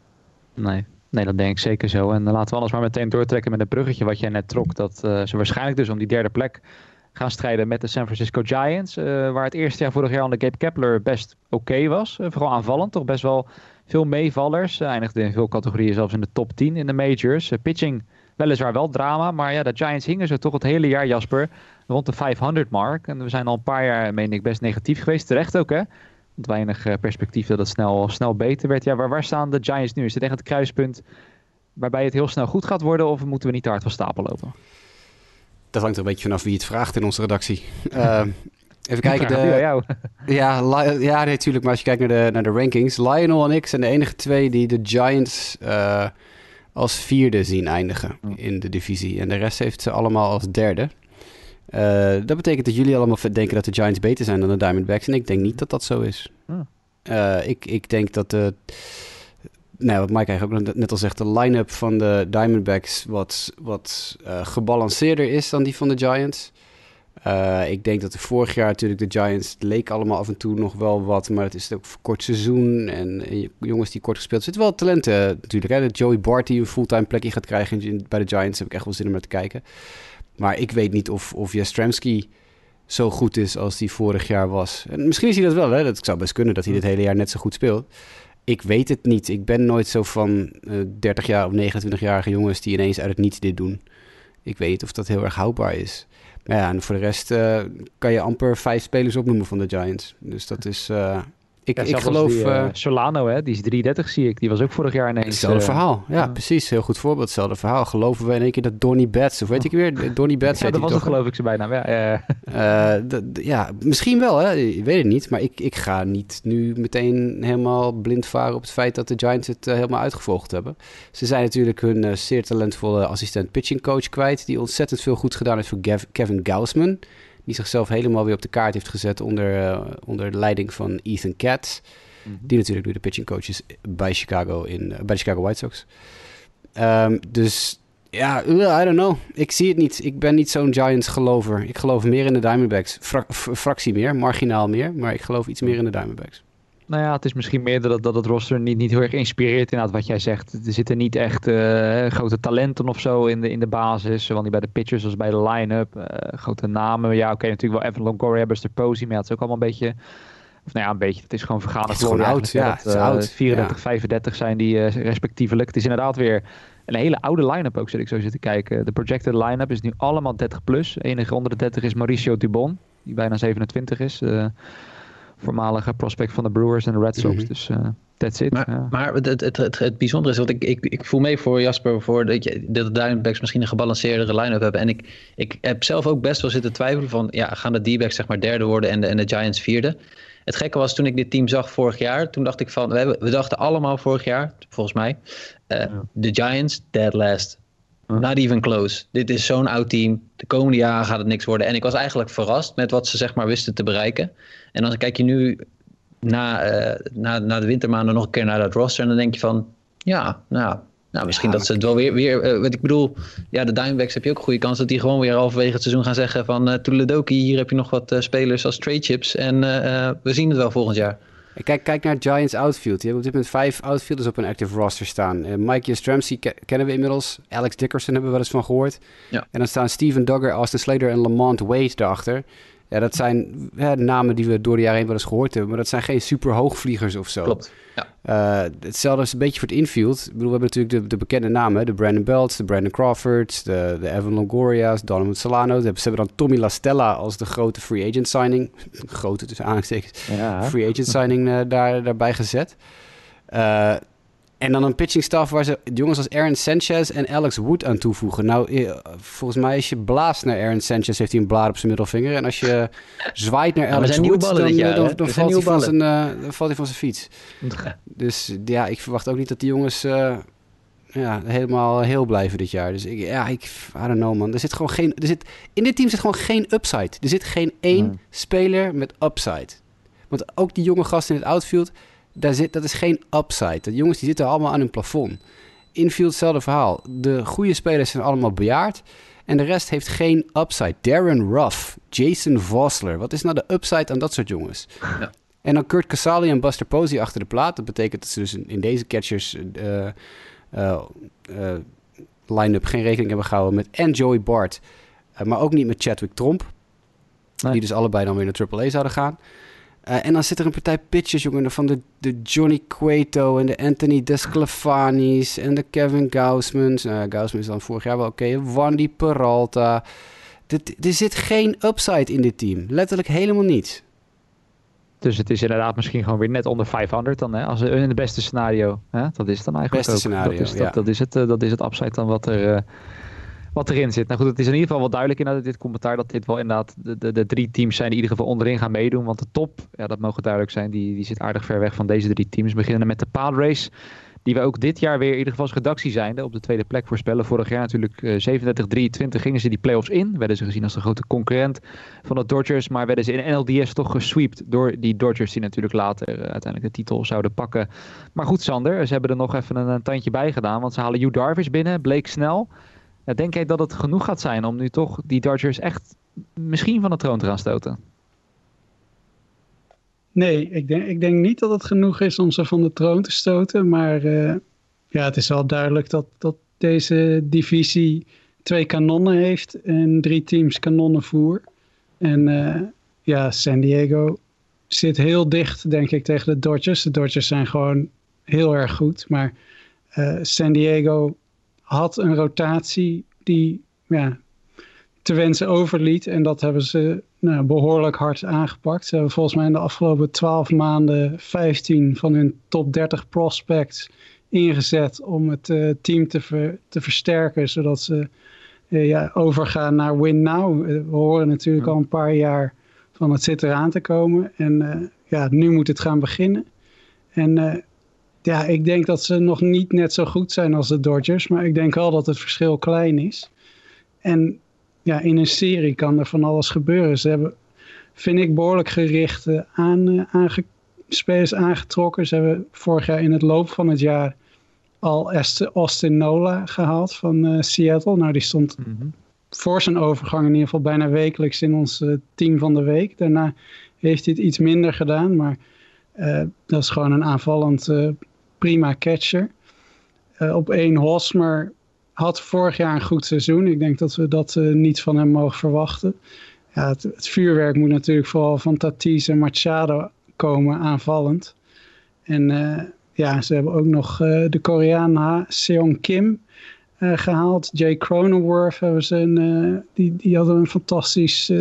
Nee. nee, dat denk ik zeker zo. En dan laten we alles maar meteen doortrekken met een bruggetje wat jij net trok. Dat uh, ze waarschijnlijk dus om die derde plek gaan strijden met de San Francisco Giants. waar het eerste jaar vorig jaar de Gabe Kepler best oké was. vooral aanvallend, toch best wel veel meevallers. eindigde in veel categorieën zelfs in de top 10 in de majors. pitching weliswaar wel drama, maar ja, de Giants hingen ze toch het hele jaar, Jasper rond de 500 mark. En we zijn al een paar jaar, meen ik, best negatief geweest. Terecht ook, hè? Met weinig eh, perspectief dat het snel, snel beter werd. Ja, waar, waar staan de Giants nu? Is het echt het kruispunt waarbij het heel snel goed gaat worden? Of moeten we niet te hard van stapel lopen? Dat hangt er een beetje vanaf wie het vraagt in onze redactie. Uh, even kijken. De. Ja, ja, natuurlijk. maar als je kijkt naar de, naar de rankings. Lionel en ik zijn de enige twee die de Giants uh, als vierde zien eindigen in de divisie. En de rest heeft ze allemaal als derde. Uh, dat betekent dat jullie allemaal denken dat de Giants beter zijn dan de Diamondbacks. En ik denk niet dat dat zo is. Uh, ik, ik denk dat de... Nou, wat Mike eigenlijk ook net al zegt, de line-up van de Diamondbacks wat, wat uh, gebalanceerder is dan die van de Giants. Ik denk dat de vorig jaar natuurlijk de Giants leek allemaal af en toe nog wel wat, maar het is ook kort seizoen en, en jongens die kort gespeeld. Er zitten wel talenten natuurlijk. Hè? Joey Bart die een fulltime plekje gaat krijgen bij de Giants, heb ik echt wel zin om naar te kijken. Maar ik weet niet of, of zo goed is als hij vorig jaar was. En misschien is hij dat wel, hè? Dat zou best kunnen dat hij dit hele jaar net zo goed speelt. Ik weet het niet. Ik ben nooit zo van uh, eh, 30 jaar of 29-jarige jongens die ineens uit het niets dit doen. Ik weet niet of dat heel erg houdbaar is. Ja, en voor de rest uh, kan je amper vijf spelers opnoemen van de Giants. Dus dat is, ik, ik geloof... Die, uh, Solano, hè, die is 330 zie ik. Die was ook vorig jaar ineens... Hetzelfde uh, verhaal. Ja, precies. Heel goed voorbeeld. Hetzelfde verhaal. Geloven we in één keer dat Donny Betts... Of weet ik weer? Donny Betts ja, dat was het geloof ik ze bijna. Ja, ja. Uh, ja, misschien wel. Hè. Ik weet het niet. Maar ik, ik ga niet nu meteen helemaal blind varen... op het feit dat de Giants het helemaal uitgevolgd hebben. Ze zijn natuurlijk hun zeer talentvolle assistent pitching coach kwijt... die ontzettend veel goed gedaan heeft voor Gav Kevin Gausman die zichzelf helemaal weer op de kaart heeft gezet onder, uh, onder de leiding van Ethan Katz. Mm -hmm. Die natuurlijk nu de pitching coach is bij Chicago, in, uh, bij de Chicago White Sox. Um, dus ja, I don't know. Ik zie het niet. Ik ben niet zo'n Giants gelover. Ik geloof meer in de Diamondbacks. Fra fractie meer, marginaal meer. Maar ik geloof iets meer in de Diamondbacks. Nou ja, het is misschien meer dat, dat het roster niet, niet heel erg inspireert inderdaad wat jij zegt. Er zitten niet echt uh, grote talenten of zo in de, in de basis. Zowel niet bij de pitchers als bij de line-up. Uh, grote namen. Ja, oké, okay, natuurlijk wel Evan Longoria, Buster Posey. Maar ja, het is ook allemaal een beetje... Of nou ja, een beetje. Het is gewoon vergane Het is gewoon oud, ja. Dat, uh, oud. 34, ja. 35 zijn die respectievelijk. Het is inderdaad weer een hele oude line-up ook, zit ik zo zitten kijken. De projected line-up is nu allemaal 30 plus. enige onder de 30 is Mauricio Dubon, die bijna 27 is voormalige prospect van de Brewers en de Red Sox. Mm -hmm. Dus uh, that's it. Maar, ja. maar het, het, het, het, bijzondere is, want ik, ik, ik voel mee voor Jasper voor dat, je, dat de Diamondbacks misschien een gebalanceerdere line-up hebben. En ik, ik heb zelf ook best wel zitten twijfelen van, ja, gaan de D-backs zeg maar derde worden en de, en de Giants vierde? Het gekke was toen ik dit team zag vorig jaar, toen dacht ik van, we, hebben, we dachten allemaal vorig jaar, volgens mij, uh, ja. de Giants dead last. Not even close. Dit is zo'n oud team. De komende jaren gaat het niks worden. En ik was eigenlijk verrast met wat ze zeg maar wisten te bereiken. En dan kijk je nu na, uh, na, na de wintermaanden nog een keer naar dat roster. En dan denk je van, ja, nou, Nou, misschien dat ze het wel weer, weer uh, wat ik bedoel, ja, de Diamondbacks heb je ook een goede kans dat die gewoon weer halverwege het seizoen gaan zeggen van uh, Toeledoki, hier heb je nog wat spelers als trade chips en we zien het wel volgend jaar. Kijk, kijk naar Giants outfield. Die hebben op dit moment vijf outfielders op een active roster staan. Uh, Mike Yastrzemski kennen we inmiddels. Alex Dickerson hebben we wel eens van gehoord. Ja. En dan staan Steven Duggar, Austin Slater en Lamont Wade daarachter. Ja, dat zijn hè, namen die we door de jaren heen wel eens gehoord hebben. Maar dat zijn geen super hoogvliegers of zo. Klopt. Ja. Uh, hetzelfde is een beetje voor het infield. Ik bedoel, we hebben natuurlijk de, de bekende namen. De Brandon Belts, de Brandon Crawfords, de, de Evan Longoria's, Donovan Solano. Ze hebben dan Tommy La Stella als de grote free agent signing. grote tussen aanstekens. Ja. Free agent signing uh, daar, daarbij gezet. Uh, en dan een pitching staff waar ze jongens als Aaron Sanchez en Alex Wood aan toevoegen. Nou, volgens mij als je blaast naar Aaron Sanchez, heeft hij een blaar op zijn middelvinger. En als je zwaait naar Alex Wood, dan, jaar, dan, dan, valt hij van zijn, uh, dan valt hij van zijn fiets. Dus ja, ik verwacht ook niet dat die jongens uh, ja, helemaal heel blijven dit jaar. Dus ik, ja, ik, I don't know man. Er zit gewoon geen, er zit, in dit team zit gewoon geen upside. Er zit geen één speler met upside. Want ook die jonge gasten in het outfield daar zit, dat is geen upside. De jongens die zitten allemaal aan hun plafond. Infield hetzelfde verhaal. De goede spelers zijn allemaal bejaard. En de rest heeft geen upside. Darren Ruff, Jason Vosler. Wat is nou de upside aan dat soort jongens? Ja. En dan Kurt Casali en Buster Posey achter de plaat. Dat betekent dat ze dus in deze catchers uh, uh, uh, line-up geen rekening hebben gehouden met en Joey Bart. maar ook niet met Chadwick Tromp. Nee. Die dus allebei dan weer naar AAA zouden gaan. Uh, en dan zit er een partij pitchers, jongen, van de, de Johnny Cueto en de Anthony Desclafani's en de Kevin Gausmans. Uh, Gausman is dan vorig jaar wel oké. Okay. Wandy Peralta. Er zit geen upside in dit team. Letterlijk helemaal niets. Dus het is inderdaad misschien gewoon weer net onder 500 dan, hè? Als in het beste scenario. Hè? Dat is dan eigenlijk beste ook. scenario, dat is, ja. dat, dat, is het, uh, dat is het upside dan wat er... Uh, wat erin zit. Nou goed, het is in ieder geval wel duidelijk in dit commentaar dat dit wel inderdaad de, de, de, drie teams zijn die in ieder geval onderin gaan meedoen. Want de top, ja, dat mogen duidelijk zijn, die, die zit aardig ver weg van deze drie teams. We beginnen met de Padres, die we ook dit jaar weer in ieder geval als redactie zijn, op de tweede plek voorspellen. Vorig jaar natuurlijk uh, 37-23 gingen ze die playoffs in. Werden ze gezien als de grote concurrent van de Dodgers. Maar werden ze in NLDS toch gesweept door die Dodgers die natuurlijk later uh, uiteindelijk de titel zouden pakken. Maar goed Sander, ze hebben er nog even een, tandje bij gedaan. Want ze halen Hugh Darvish binnen, Blake Snell... Ja, denk jij dat het genoeg gaat zijn om nu toch die Dodgers echt misschien van de troon te gaan stoten? Nee, ik denk, ik denk niet dat het genoeg is om ze van de troon te stoten. Maar uh, ja, het is wel duidelijk dat, dat deze divisie twee kanonnen heeft en drie teams kanonnenvoer. En uh, ja, San Diego zit heel dicht, denk ik, tegen de Dodgers. De Dodgers zijn gewoon heel erg goed. Maar uh, San Diego had een rotatie die ja, te wensen overliet. En dat hebben ze nou, behoorlijk hard aangepakt. Ze hebben volgens mij in de afgelopen 12 maanden 15 van hun top 30 prospects ingezet om het uh, team te, ver, te versterken, zodat ze uh, ja, overgaan naar win now. we horen natuurlijk al een paar jaar van het zit eraan te komen. En uh, ja, nu moet het gaan beginnen. En ja, ik denk dat ze nog niet net zo goed zijn als de Dodgers. Maar ik denk wel dat het verschil klein is. En ja, in een serie kan er van alles gebeuren. Ze hebben, vind ik, behoorlijk gericht uh, aan, aange spelers aangetrokken. Ze hebben vorig jaar in het loop van het jaar al Austin Nola gehaald van uh, Seattle. Nou, die stond mm -hmm. voor zijn overgang in ieder geval bijna wekelijks in ons team van de week. Daarna heeft hij het iets minder gedaan, maar dat is gewoon een aanvallend prima catcher. Uh, op één Hosmer had vorig jaar een goed seizoen. Ik denk dat we dat uh, niet van hem mogen verwachten. Ja, het, vuurwerk moet natuurlijk vooral van Tatis en Machado komen aanvallend. En uh, ja, ze hebben ook nog de Koreaan Seong Kim gehaald. Jay Cronenworth hebben ze een, die, die hadden een fantastisch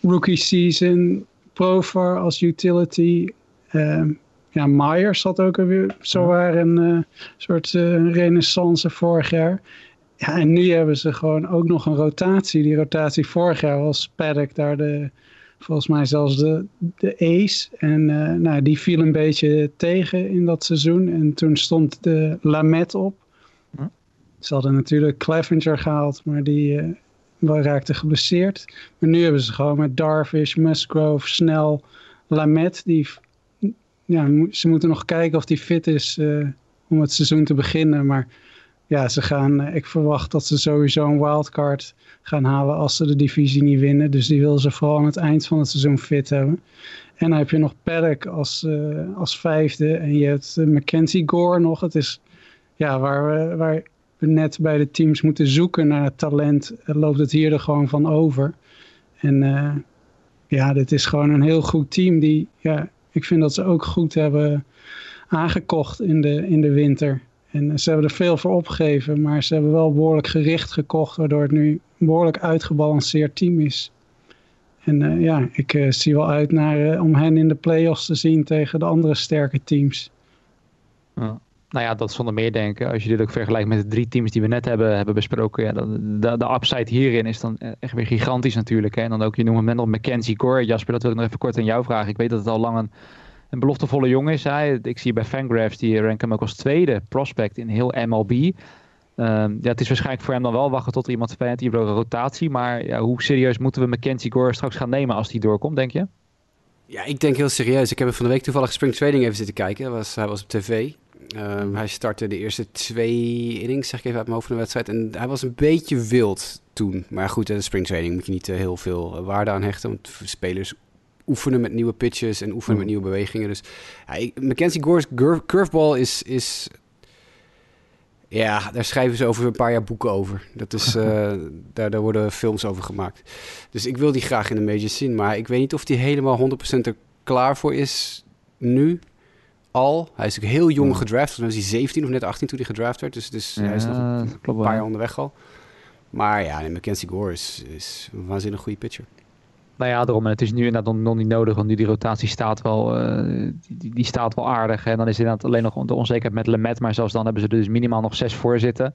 rookie season. Profar als utility. Ehm, ja, Myers had ook weer zowaar een uh, soort uh, renaissance vorig jaar. Ja, en nu hebben ze gewoon ook nog een rotatie. Die rotatie vorig jaar was Paddock daar de, volgens mij zelfs de, de ace. En uh, nou, die viel een beetje tegen in dat seizoen. En toen stond de Lamet op. Hm? Ze hadden natuurlijk Clevenger gehaald, maar die raakte geblesseerd. Maar nu hebben ze gewoon met Darvish, Musgrove, Snell, Lamet, die ja, ze moeten nog kijken of hij fit is uh, om het seizoen te beginnen. Maar ja, ze gaan, ik verwacht dat ze sowieso een wildcard gaan halen als ze de divisie niet winnen. Dus die willen ze vooral aan het eind van het seizoen fit hebben. En dan heb je nog Perk als, als vijfde. En je hebt Mackenzie Gore nog. Het is ja, waar, we, waar we net bij de teams moeten zoeken naar talent, loopt het hier er gewoon van over. En ja, dit is gewoon een heel goed team. Die, ja, ik vind dat ze ook goed hebben aangekocht in de, in de winter. En ze hebben er veel voor opgegeven, maar ze hebben wel behoorlijk gericht gekocht, waardoor het nu een behoorlijk uitgebalanceerd team is. En uh, ja, ik uh, zie wel uit naar, uh, om hen in de playoffs te zien tegen de andere sterke teams. Ja nou ja, dat zonder meer denken. Als je dit ook vergelijkt met de drie teams die we net hebben, hebben besproken. Ja, de, de upside hierin is dan echt weer gigantisch natuurlijk. Hè. En dan ook, je noemt nog Mackenzie Gore. Jasper, dat wil ik nog even kort aan jou vragen. Ik weet dat het al lang een, een beloftevolle jongen is. Hij. Ik zie bij Fangraphs, die ranken hem ook als tweede prospect in heel MLB. Ehm, ja, het is waarschijnlijk voor hem dan wel wachten tot er iemand die een rotatie. Maar ja, hoe serieus moeten we Mackenzie Gore straks gaan nemen als die doorkomt, denk je? Ja, ik denk heel serieus. Ik heb van de week toevallig Spring Trading even zitten kijken. Was, hij was op tv. Um, hij startte de eerste twee innings, zeg ik even uit mijn hoofd van de wedstrijd. En hij was een beetje wild toen. Maar goed, de springtraining moet je niet uh, heel veel eh, waarde aan hechten. Want spelers oefenen met nieuwe pitches en oefenen met nieuwe bewegingen. Dus ja, Mackenzie Gore's curveball is, is... Ja, daar schrijven ze over een paar jaar boeken over. Dat is, uh, daar, daar worden films over gemaakt. Dus ik wil die graag in de majors zien. Maar ik weet niet of die helemaal 100% er klaar voor is nu al. Hij is natuurlijk heel jong gedraft. Mij was hij 17 of net 18 toen hij gedraft werd. Dus, dus hij is nog een, paar jaar onderweg al. Maar ja, Mackenzie Gore is, is een waanzinnig goede pitcher. Nou ja, daarom. En het is nu inderdaad nog niet nodig, want nu die rotatie staat wel, uh, die, die, staat wel aardig. En dan is inderdaad alleen nog de onzekerheid met Lemet. Maar zelfs dan hebben ze er dus minimaal nog zes voor zitten.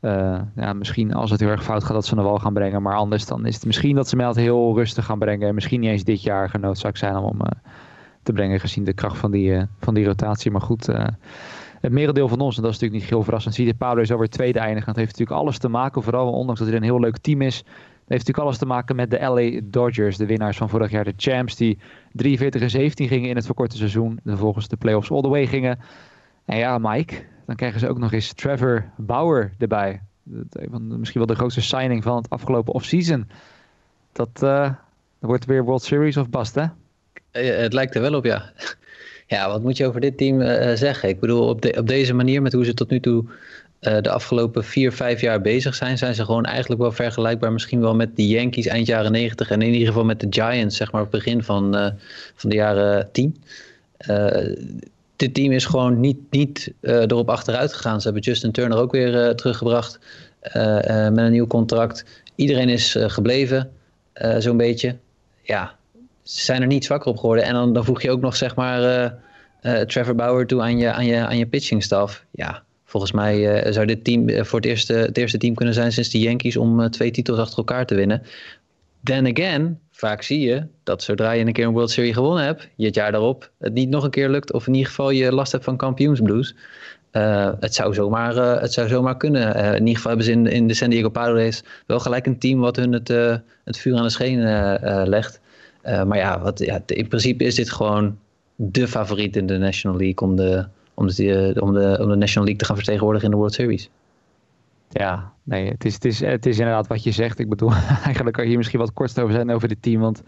Uh, ja, misschien als het heel erg fout gaat dat ze er wel gaan brengen. Maar anders dan is het misschien dat ze mij heel rustig gaan brengen. En misschien niet eens dit jaar genoodzaakt zijn om... Uh, te brengen gezien de kracht van die, uh, van die rotatie. Maar goed, uh, het merendeel van ons, en dat is natuurlijk niet heel verrassend, ziet de Pablo is alweer tweede eindigen. Het heeft natuurlijk alles te maken, vooral ondanks dat hij een heel leuk team is. Heeft natuurlijk alles te maken met de LA Dodgers, de winnaars van vorig jaar, de champs, die 43 en 17 gingen in het verkorte seizoen. En vervolgens de playoffs all the way gingen. En ja, Mike, dan krijgen ze ook nog eens Trevor Bauer erbij. Dat, misschien wel de grootste signing van het afgelopen offseason. Dat, dat wordt weer World Series of bust, hè? Eh, het lijkt er wel op, ja. Ja, wat moet je over dit team uh, zeggen? Ik bedoel, op, op deze manier, met hoe ze tot nu toe de afgelopen vier, vijf jaar bezig zijn, zijn ze gewoon eigenlijk wel vergelijkbaar misschien wel met de Yankees eind jaren negentig en in ieder geval met de Giants, zeg maar, begin van, van de jaren tien. dit team is gewoon niet, niet erop achteruit gegaan. Ze hebben Justin Turner ook weer teruggebracht met een nieuw contract. Iedereen is gebleven, zo'n beetje. Ja, ze zijn er niet zwakker op geworden. En dan, dan voeg je ook nog zeg maar uh, uh, Trevor Bauer toe aan je, aan je, aan je pitching staff. Ja, volgens mij uh, zou dit team voor het eerste, het eerste team kunnen zijn sinds de Yankees om twee titels achter elkaar te winnen. Then again, vaak zie je dat zodra je een keer een World Series gewonnen hebt, je het jaar daarop het niet nog een keer lukt. Of in ieder geval je last hebt van kampioensblues. Het, zou zomaar, het zou zomaar kunnen. In ieder geval hebben ze in, in de San Diego Padres wel gelijk een team wat hun het, het vuur aan de schenen legt. Uh, maar ja, wat, ja, in principe is dit gewoon de favoriet in de National League om de, om de, om de, om de National League te gaan vertegenwoordigen in de World Series. Ja, nee, het is, het, is, het is inderdaad wat je zegt. Ik bedoel, eigenlijk kan je hier misschien wat kort over zijn over dit team. Want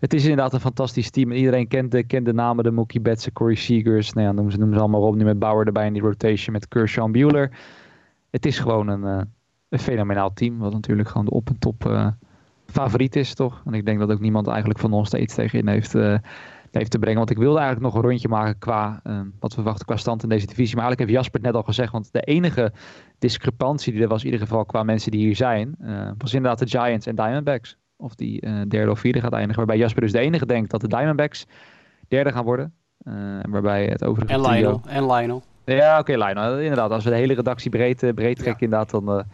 het is inderdaad een fantastisch team. Iedereen kent de, kent de namen, de Mookie Betts, Corey Seagers. Nou ja, noem ze, noem ze allemaal op. Nu met Bauer erbij in die rotation met Kershaw Bueller. Het is gewoon een, uh, een fenomenaal team. Wat natuurlijk gewoon de op- en top uh, favoriet is, toch? En ik denk dat ook niemand eigenlijk van ons er iets tegen in heeft, uh, heeft te brengen. Want ik wilde eigenlijk nog een rondje maken qua uh, wat we verwachten qua stand in deze divisie. Maar eigenlijk heeft Jasper het net al gezegd. Want de enige discrepantie die er was, in ieder geval qua mensen die hier zijn, uh, was inderdaad de Giants en Diamondbacks. Of die derde of vierde gaat eindigen. Waarbij Jasper dus de enige denkt dat de Diamondbacks derde gaan worden. waarbij het overige En Lionel. En Lionel. Ja, oké, okay, Lionel. Inderdaad, als we de hele redactie breed, breed trekken, ja. inderdaad, dan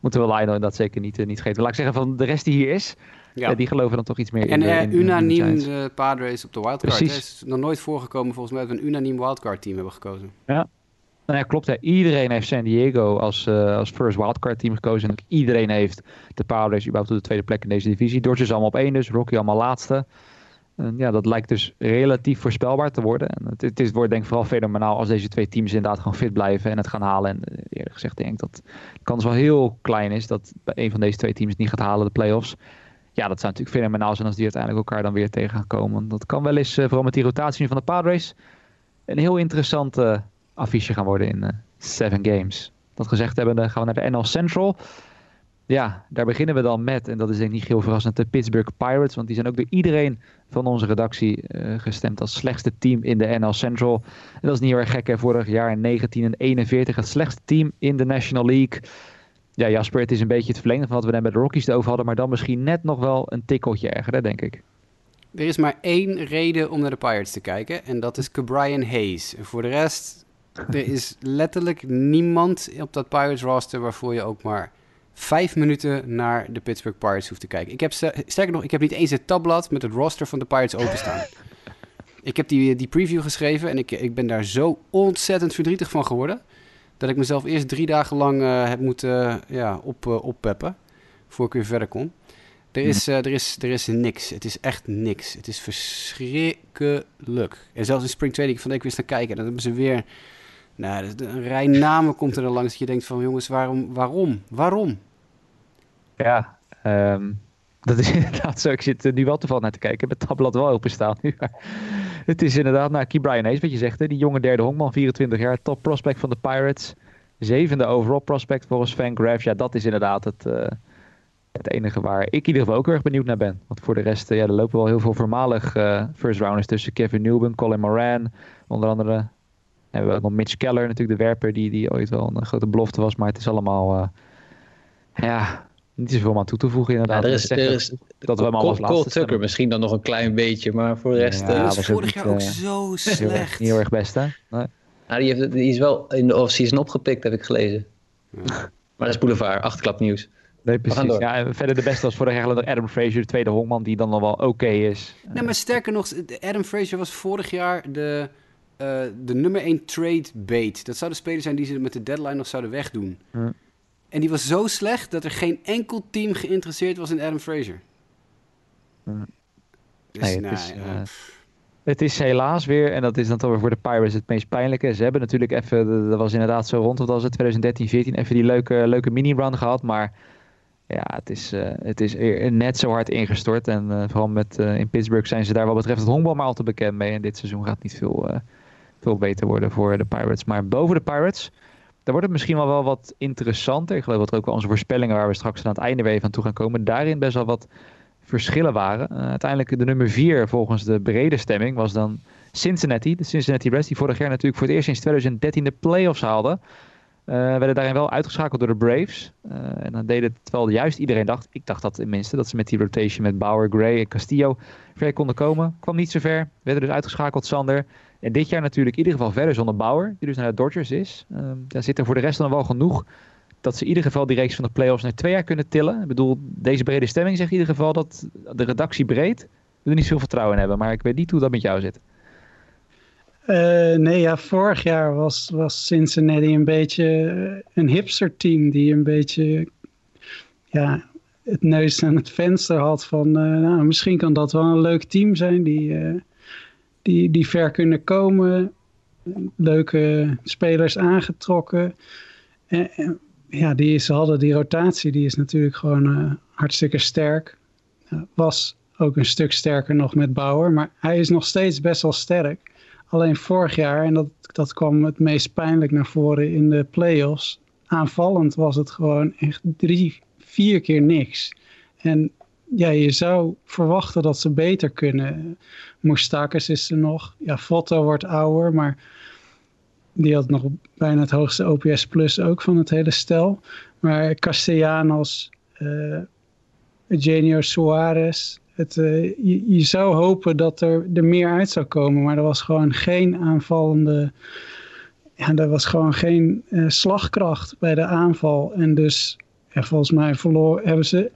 moeten we Lionel dat zeker niet, uh, niet vergeten. Laat ik zeggen, van de rest die hier is, ja. Uh, die geloven dan toch iets meer en, in. En uh, unaniem de, de Padres op de wildcard. Het is nog nooit voorgekomen volgens mij dat we een unaniem wildcard team hebben gekozen. Ja. Nou ja, klopt. Hè. Iedereen heeft San Diego als, uh, als first wildcard team gekozen. En iedereen heeft de Padres überhaupt op de tweede plek in deze divisie. Dodgers allemaal op één dus. Rocky allemaal laatste. En ja, dat lijkt dus relatief voorspelbaar te worden. En het, het is, wordt denk ik vooral fenomenaal als deze twee teams inderdaad gewoon fit blijven en het gaan halen. En eh, eerlijk gezegd denk ik dat de kans wel heel klein is dat een van deze twee teams niet gaat halen, de playoffs. Ja, dat zou natuurlijk fenomenaal zijn als die uiteindelijk elkaar dan weer tegen gaan komen. Dat kan wel eens, uh, vooral met die rotatie van de Padres, een heel interessant uh, affiche gaan worden in uh, Seven Games. Dat gezegd hebben, gaan we naar de NL Central. Ja, daar beginnen we dan met, en dat is denk ik niet heel verrassend, de Pittsburgh Pirates. Want die zijn ook door iedereen van onze redactie uh, gestemd als slechtste team in de NL Central. En dat is niet heel erg gek, hè? vorig jaar in 19 en 41 het slechtste team in de National League. Ja, Jasper, het is een beetje het verlengde van wat we net bij de Rockies over hadden, maar dan misschien net nog wel een tikkeltje erger, hè, denk ik. Er is maar één reden om naar de Pirates te kijken, en dat is Brian Hayes. En voor de rest, er is letterlijk niemand op dat Pirates roster waarvoor je ook maar vijf minuten naar de Pittsburgh Pirates hoeft te kijken. Ik heb, sterker nog, ik heb niet eens het tabblad met het roster van de Pirates openstaan. ik heb die, die preview geschreven en ik, ik ben daar zo ontzettend verdrietig van geworden... dat ik mezelf eerst drie dagen lang uh, heb moeten uh, ja, op, uh, oppeppen... voor ik weer verder kon. Er is, er, is, er is niks. Het is echt niks. Het is verschrikkelijk. En zelfs in Spring Training van ik wist naar kijken... en dan hebben ze weer... Nou, een rij namen komt er dan langs dat je denkt van... jongens, waarom? Waarom? Waarom? Ja, um, dat is inderdaad zo. Ik zit er nu wel toevallig naar te kijken. Met tabblad wel openstaan nu. het is inderdaad, nou, Key Brian Hayes, wat je zegt. Hè? Die jonge derde honkman, 24 jaar. Top prospect van de Pirates. Zevende overall prospect volgens Fangraphs. Ja, dat is inderdaad het, uh, het enige waar ik in ieder geval ook erg benieuwd naar ben. Want voor de rest, uh, ja, er lopen wel heel veel voormalig first rounders tussen. Kevin Newman, Colin Moran. Onder andere hebben we ook nog Mitch Keller, natuurlijk de werper. Die, die ooit wel een grote belofte was. Maar het is allemaal... ja, niet zoveel aan toe te voegen inderdaad. Ja, er is, er is, dat we allemaal Cole, Cole Tucker misschien dan nog een klein beetje, maar voor de rest... Ja, dat was vorig jaar ook zo slecht. Niet heel erg best, hè? Nee. Nou, die, heeft, die is wel in de off-season opgepikt, heb ik gelezen. Ja. Maar dat is boulevard, achterklap nieuws. Nee, precies. Ja, en verder de beste was vorig jaar nog Adam Frazier, de tweede honkman, die dan nog wel oké okay is. Nee, maar sterker nog, Adam Frazier was vorig jaar de, uh, de nummer 1 trade bait. Dat zou de speler zijn die ze met de deadline nog zouden wegdoen. En die was zo slecht dat er geen enkel team geïnteresseerd was in Adam Frazier. Hmm. Dus, nee, nou, het, is, ja. uh, het is helaas weer, en dat is dan toch weer voor de Pirates het meest pijnlijke. Ze hebben natuurlijk even, dat was inderdaad zo rond, wat was het, 2013, 14, even die leuke, leuke mini-run gehad. Maar ja, het is, uh, het is net zo hard ingestort. En uh, vooral met, in Pittsburgh zijn ze daar wat betreft het honkbal maar al te bekend mee. En dit seizoen gaat niet veel, veel beter worden voor de Pirates. Maar boven de Pirates dan wordt het misschien wel, wel wat interessanter. Ik geloof dat er ook wel onze voorspellingen waar we straks aan het einde weer even aan toe gaan komen, daarin best wel wat verschillen waren. Uh, uiteindelijk de nummer 4 volgens de brede stemming was dan Cincinnati. De Cincinnati Reds die vorig jaar natuurlijk voor het eerst sinds 2013 de playoffs haalden. Uh, werden daarin wel uitgeschakeld door de Braves. Uh, en dan deden het terwijl juist iedereen dacht, ik dacht dat tenminste, dat ze met die rotation met Bauer, Gray en Castillo ver konden komen. Kwam niet zo ver. Werden dus uitgeschakeld, Sander. En dit jaar natuurlijk in ieder geval verder zonder Bauer, die dus naar de Dodgers is. Uh, daar zit er voor de rest dan wel genoeg dat ze in ieder geval die van de playoffs naar twee jaar kunnen tillen. Ik bedoel, deze brede stemming zegt in ieder geval dat de redactie breed er niet veel vertrouwen in hebben. Maar ik weet niet hoe dat met jou zit. Uh, nee, ja, vorig jaar was, was Cincinnati een beetje een hipster team die een beetje ja, het neus aan het venster had van uh, nou, misschien kan dat wel een leuk team zijn die, die, die ver kunnen komen. Leuke spelers aangetrokken. En, en, ja, die, ze hadden die rotatie, die is natuurlijk gewoon hartstikke sterk. was ook een stuk sterker nog met Bauer, maar hij is nog steeds best wel sterk. Alleen vorig jaar, en dat, dat kwam het meest pijnlijk naar voren in de playoffs. Aanvallend was het gewoon echt drie, vier keer niks. En ja, je zou verwachten dat ze beter kunnen. Moestakis is er nog. Ja, Fotto wordt ouder, maar die had nog bijna het hoogste OPS plus ook van het hele stel. Maar Castellanos, uh, Eugenio Suarez, het, uh, je, je, zou hopen dat er, er meer uit zou komen, maar er was gewoon geen aanvallende, ja, er was gewoon geen uh, slagkracht bij de aanval. En dus, volgens mij verloor, hebben ze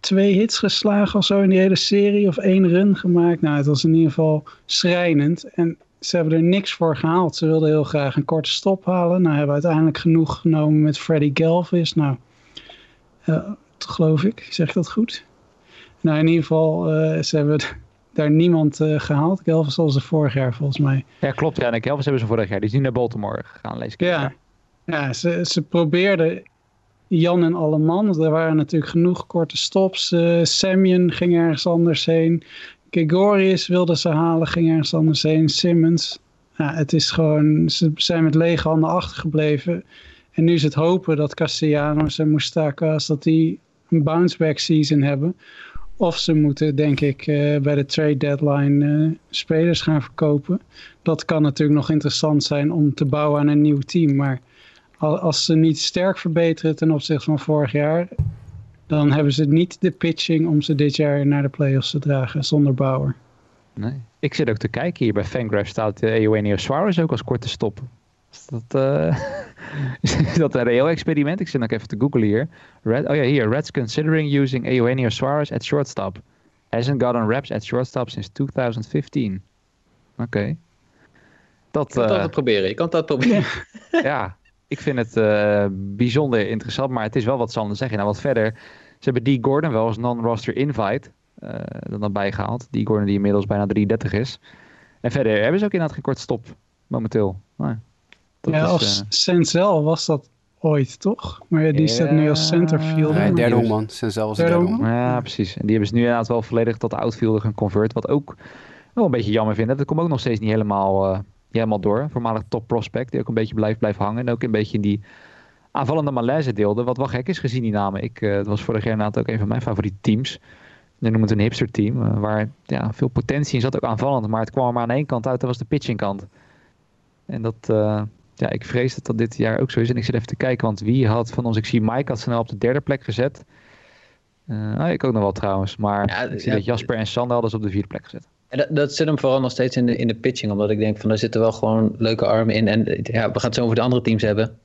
twee hits geslagen of zo in die hele serie, of één run gemaakt. Nou, het was in ieder geval schrijnend. En ze hebben er niks voor gehaald. Ze wilden heel graag een korte stop halen. Nou, hebben uiteindelijk genoeg genomen met Freddy Galvis. Nou, uh, geloof ik, zeg ik dat goed? Nou, in ieder geval, uh, ze hebben daar niemand uh, gehaald. Gelvis al ze vorig jaar volgens mij. Ja, klopt. Ja, en Gelvis hebben ze vorig jaar. Die is niet naar Baltimore gegaan, lees ik. Ja, ja ze, ze probeerden Jan en Alleman. Er waren natuurlijk genoeg korte stops. Uh, Semyon ging ergens anders heen. Gregorius wilde ze halen, ging ergens anders heen. Simmons. Ja, het is gewoon, ze zijn met lege handen achtergebleven. En nu is het hopen dat Castellanos en Moustakas, dat die een bounce-back season hebben. Of ze moeten, denk ik, uh, bij de trade deadline uh, spelers gaan verkopen. Dat kan natuurlijk nog interessant zijn om te bouwen aan een nieuw team. Maar als ze niet sterk verbeteren ten opzichte van vorig jaar, dan hebben ze niet de pitching om ze dit jaar naar de playoffs te dragen zonder Bauer. Nee. Ik zit ook te kijken hier bij Fangraph staat uh, Eugenio Suarez ook als korte stop. Is dat, uh, is dat een reëel experiment? Ik zit nog even te googlen hier. Red, oh ja, hier. Reds considering using Eugenio Suarez at shortstop. Hasn't gotten reps at shortstop since 2015. Oké. Okay. Dat, je kan dat proberen. Je kan dat proberen. ja, ik vind het uh, bijzonder interessant, maar het is wel wat Sander zeggen. Nou, wat verder. Ze hebben die Gordon wel als non-roster invite uh, dan bijgehaald. Die Gordon die inmiddels bijna 33 is. En verder hebben ze ook inderdaad geen kort stop momenteel. Ja, is, als uh, Senzel was dat ooit, toch? Maar ja, die staat nu als centerfielder. Nee, derde man. Senzel was derde man. Ja, precies. En die hebben ze nu inderdaad wel volledig tot outfielder gaan convert. Wat ook wel een beetje jammer vind. Dat komt ook nog steeds niet helemaal, uh, helemaal door. Voormalig top prospect. Die ook een beetje blijft, blijft hangen. En ook een beetje in die aanvallende malaise deelde. Wat wel gek is gezien die namen. Ik, uh, het was vorig jaar inderdaad ook een van mijn favoriete teams. We noemen het een hipster team. Uh, waar ja, veel potentie in zat, ook aanvallend. Maar het kwam er maar aan één kant uit. Dat was de pitching kant. En dat, uh, ja, ik vrees dat dat dit jaar ook zo is. En ik zit even te kijken, want wie had van ons... Ik zie Mike had snel op de derde plek gezet. Uh, oh, ik ook nog wel trouwens. Maar ja, ik zie ja, dat Jasper en Sander hadden ze op de vierde plek gezet. En dat, dat zit hem vooral nog steeds in de, in de pitching. Omdat ik denk van, daar zitten wel gewoon leuke armen in. En ja, we gaan het zo over de andere teams hebben.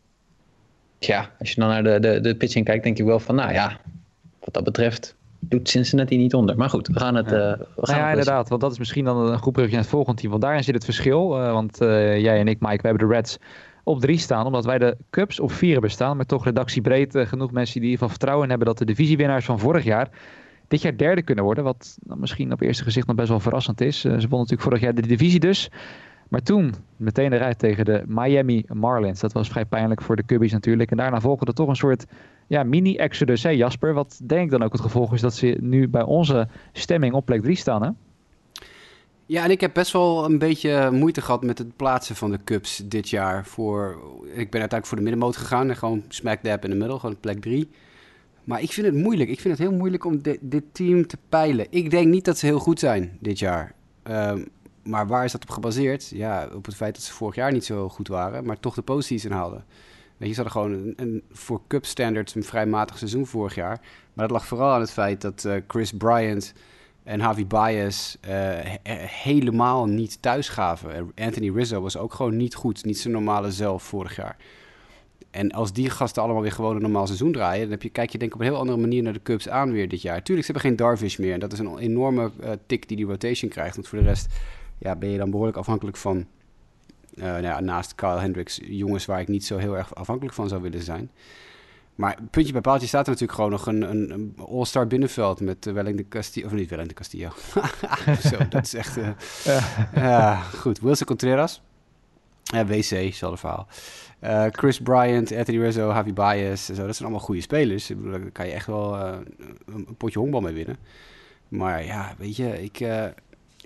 Tja, als je dan naar de, de, de pitching kijkt, denk je wel van... Nou ja, wat dat betreft doet Cincinnati niet onder. Maar goed, we gaan het... Ja, uh, we gaan nou ja inderdaad. Want dat is misschien dan een goed brugje naar het volgende team. Want daarin zit het verschil. Uh, want uh, jij en ik, Mike, we hebben de Reds op drie staan. Omdat wij de Cubs op vier hebben staan. Maar toch redactiebreed genoeg mensen die in ieder geval vertrouwen hebben... dat de divisiewinnaars van vorig jaar dit jaar derde kunnen worden. Wat misschien op eerste gezicht nog best wel verrassend is. ze wonnen natuurlijk vorig jaar de divisie dus. Maar toen meteen eruit tegen de Miami Marlins. Dat was vrij pijnlijk voor de Cubbies natuurlijk. En daarna volgde er toch een soort ja, mini-exodus, hè Jasper? Wat denk ik dan ook het gevolg is dat ze nu bij onze stemming op plek 3 staan, hè? Ja, en ik heb best wel een beetje moeite gehad met het plaatsen van de Cubs dit jaar. Voor, ik ben uiteindelijk voor de middenmoot gegaan en gewoon smack dab in de middel, gewoon plek 3. Maar ik vind het moeilijk. Ik vind het heel moeilijk om dit, team te peilen. Ik denk niet dat ze heel goed zijn dit jaar. Um, maar waar is dat op gebaseerd? Ja, op het feit dat ze vorig jaar niet zo goed waren, maar toch de postseason haalden. Ze hadden gewoon een, een, voor Cup standards een vrij matig seizoen vorig jaar. Maar dat lag vooral aan het feit dat uh, Chris Bryant en Javi Baez uh, helemaal niet thuis gaven. Anthony Rizzo was ook gewoon niet goed, niet zijn normale zelf vorig jaar. En als die gasten allemaal weer gewoon een normaal seizoen draaien, dan heb je, kijk je denk ik op een heel andere manier naar de Cubs aan weer dit jaar. Tuurlijk, ze hebben geen Darvish meer. En dat is een enorme uh, tik die die rotation krijgt. Want voor de rest ja, ben je dan behoorlijk afhankelijk van, nou ja, naast Kyle Hendricks, jongens waar ik niet zo heel erg afhankelijk van zou willen zijn. Maar puntje bij paaltje staat er natuurlijk gewoon nog een, een, een all-star binnenveld met uh, Welling de Castillo. Of niet Welling de Castillo. Zo, dat is echt... Uh, ja. goed, Wilson Contreras. Ja, WC, hetzelfde verhaal. Uh, Chris Bryant, Anthony Rizzo, Javi Baez. Zo, dat zijn allemaal goede spelers. Ik bedoel, daar kan je echt wel uh, een potje honkbal mee winnen. Maar ja, weet je, ik, uh,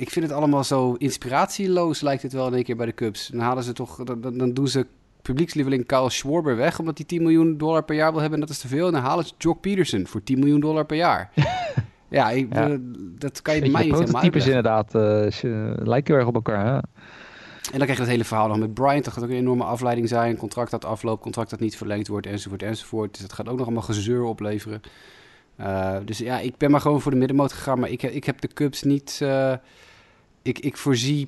ik vind het allemaal zo inspiratieloos, lijkt het wel in één keer bij de Cubs. Dan halen ze toch, dan, dan doen ze publiekslieveling Kyle Schwarber weg, omdat hij 10 miljoen dollar per jaar wil hebben en dat is te veel. En dan halen ze Jock Peterson voor 10 miljoen dollar per jaar. ja, ik, ja. Uh, dat kan je bij mij niet helemaal types inderdaad uh, lijken heel erg op elkaar. Hè? En dan krijg je het hele verhaal nog met Bryant. Dat gaat ook een enorme afleiding zijn. Contract dat afloopt, contract dat niet verlengd wordt, enzovoort, enzovoort. Dus dat gaat ook nog allemaal gezeur opleveren. Uh, dus ja, ik ben maar gewoon voor de middenmoot gegaan. Maar ik, ik heb de Cubs niet... Uh, ik, ik voorzie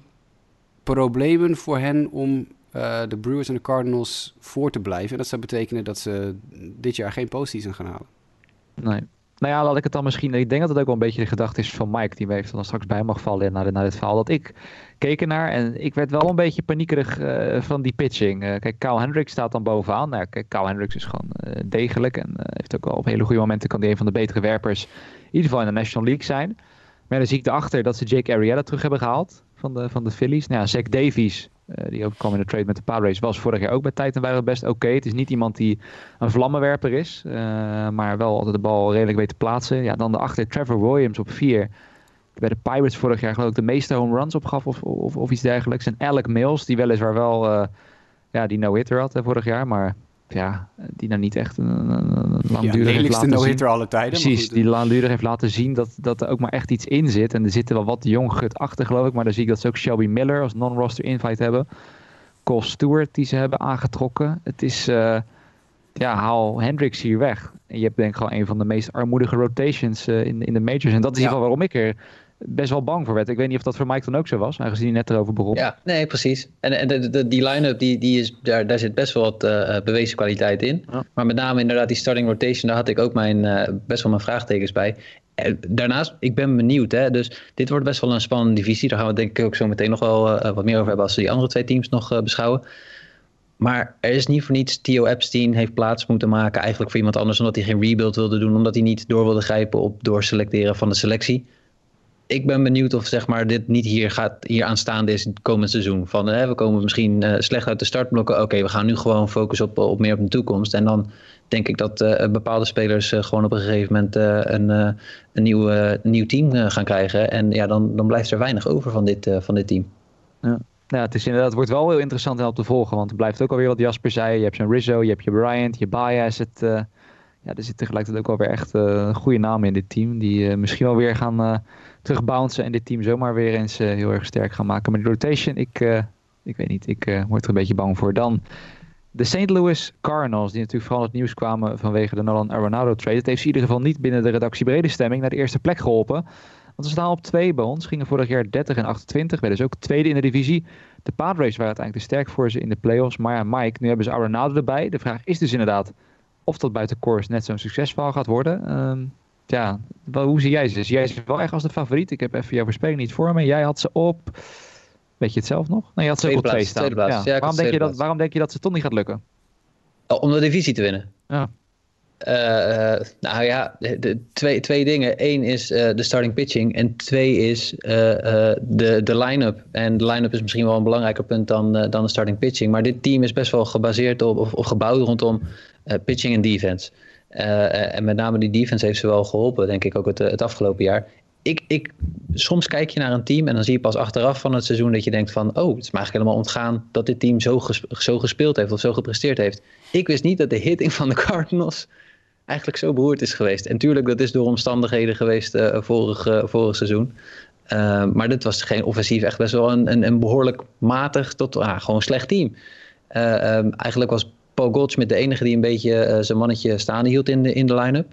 problemen voor hen om uh, de Brewers en de Cardinals voor te blijven. En dat zou betekenen dat ze dit jaar geen postseason gaan halen. Nee. Nou ja, laat ik het dan misschien. Ik denk dat het ook wel een beetje de gedachte is van Mike, die me even dan straks bij mag vallen naar, naar dit verhaal. Dat ik keek ernaar en ik werd wel een beetje paniekerig uh, van die pitching. Uh, kijk, Kyle Hendricks staat dan bovenaan. Nou, kijk, Kyle Hendricks is gewoon degelijk en heeft ook wel op hele goede momenten kan die een van de betere werpers, in ieder geval in de National League zijn. Maar dan zie ik erachter dat ze Jake Arrieta terug hebben gehaald van de, van de Phillies. Nou ja, Zach Davies, uh, die ook kwam in de trade met de Padres, was vorig jaar ook bij tijd en waren best oké. Het is niet iemand die een vlammenwerper is, uh, maar wel altijd de bal redelijk weet te plaatsen. Ja, dan daarachter Trevor Williams op vier. Bij de Pirates vorig jaar geloof ik de meeste home runs opgaf of, of, of iets dergelijks. En Alec Mills, die weliswaar wel uh, ja, die no-hitter had vorig jaar, maar ja, die nou niet echt een, een langdurig ja, heeft laten no-hitter alle tijden. Precies, die langdurig heeft laten zien dat, dat er ook maar echt iets in zit. En er zitten wel wat jong gut achter geloof ik, maar dan zie ik dat ze ook Shelby Miller als non-roster invite hebben. Cole Stewart die ze hebben aangetrokken. Het is, uh, ja, haal Hendricks hier weg. En je hebt denk ik gewoon een van de meest armoedige rotations uh, in, in de majors. En dat is in ieder geval waarom ik er best wel bang voor werd. Ik weet niet of dat voor Mike dan ook zo was, aangezien hij net erover begon. Ja, nee, precies. En, en de, de, die line-up, die, die is, daar, daar zit best wel wat uh, bewezen kwaliteit in. Ja. Maar met name inderdaad die starting rotation, daar had ik ook mijn, uh, best wel mijn vraagtekens bij. En daarnaast, ik ben benieuwd. Hè? Dus dit wordt best wel een spannende divisie. Daar gaan we denk ik ook zo meteen nog wel uh, wat meer over hebben als we die andere twee teams nog beschouwen. Maar er is niet voor niets. Theo Epstein heeft plaats moeten maken eigenlijk voor iemand anders. Omdat hij geen rebuild wilde doen. Omdat hij niet door wilde grijpen op doorselecteren van de selectie ik ben benieuwd of zeg maar, dit niet hier, gaat, hier aanstaande is het komend seizoen. Van, hè, we komen misschien uh, slecht uit de startblokken. Oké, we gaan nu gewoon focussen op, op meer op de toekomst. En dan denk ik dat uh, bepaalde spelers uh, gewoon op een gegeven moment een, een, nieuw, nieuw team gaan krijgen. En ja, dan, dan blijft er weinig over van dit, van dit team. Ja. Ja, het, is inderdaad, wordt wel heel interessant om te volgen. Want er blijft ook alweer wat Jasper zei. Je hebt zo'n Rizzo, je hebt je Bryant, je Baez. Het, ja, er zit tegelijkertijd ook wel weer echt uh, goede namen in dit team. Die misschien wel weer gaan terugbouncen en dit team zomaar weer eens heel erg sterk gaan maken. Maar de rotation, ik, ik weet niet, ik word er een beetje bang voor. Dan de St. Louis Cardinals, die natuurlijk vooral het nieuws kwamen vanwege de Nolan Arenado trade. Het heeft ze in ieder geval niet binnen de redactie brede stemming naar de eerste plek geholpen. Want ze staan op twee bij ons, gingen vorig jaar 30 en 28, werden dus ook tweede in de divisie. De Padres waren uiteindelijk te sterk voor ze in de playoffs. Maar ja, Mike, nu hebben ze Arenado erbij. De vraag is dus inderdaad of dat buiten course net zo'n succesverhaal gaat worden. Um, ja, wel, hoe zie jij ze? Zie jij ze wel echt als de favoriet? Ik heb even jouw voorspelling niet voor me. Jij had ze op... Weet je het zelf nog? Nee, je had ze op twee staan. Ja. Ja, waarom, denk je dat, waarom denk je dat ze toch niet gaat lukken? Oh, om de divisie te winnen? Ja. Uh, uh, nou ja, de, de, twee, twee dingen. Eén is uh, de starting pitching. En twee is de, de line-up. En de line-up is misschien wel een belangrijker punt dan, dan de starting pitching. Maar dit team is best wel gebaseerd op, of, of gebouwd rondom pitching en defense. En met name die defense heeft ze wel geholpen, denk ik, ook het, het afgelopen jaar. Ik, ik, soms kijk je naar een team en dan zie je pas achteraf van het seizoen dat je denkt van... oh, het is me eigenlijk helemaal ontgaan dat dit team zo, zo gespeeld heeft of zo gepresteerd heeft. Ik wist niet dat de hitting van de Cardinals eigenlijk zo beroerd is geweest. En tuurlijk, dat is door omstandigheden geweest vorig, seizoen. Maar dit was geen offensief, echt best wel een, een, een behoorlijk matig tot ah, gewoon slecht team. Um, eigenlijk was Paul Goldschmidt de enige die een beetje zijn mannetje staande hield in de, in de line-up.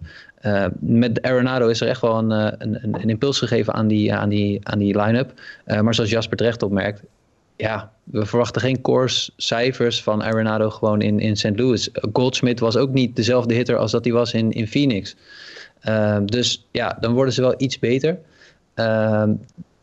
met Arenado is er echt wel een, een, een, impuls gegeven aan die, aan die, aan die line-up. maar zoals Jasper terecht opmerkt, ja, we verwachten geen course cijfers van Arenado gewoon in, in St. Louis. Goldsmith was ook niet dezelfde hitter als dat hij was in, in Phoenix. Dus ja, dan worden ze wel iets beter.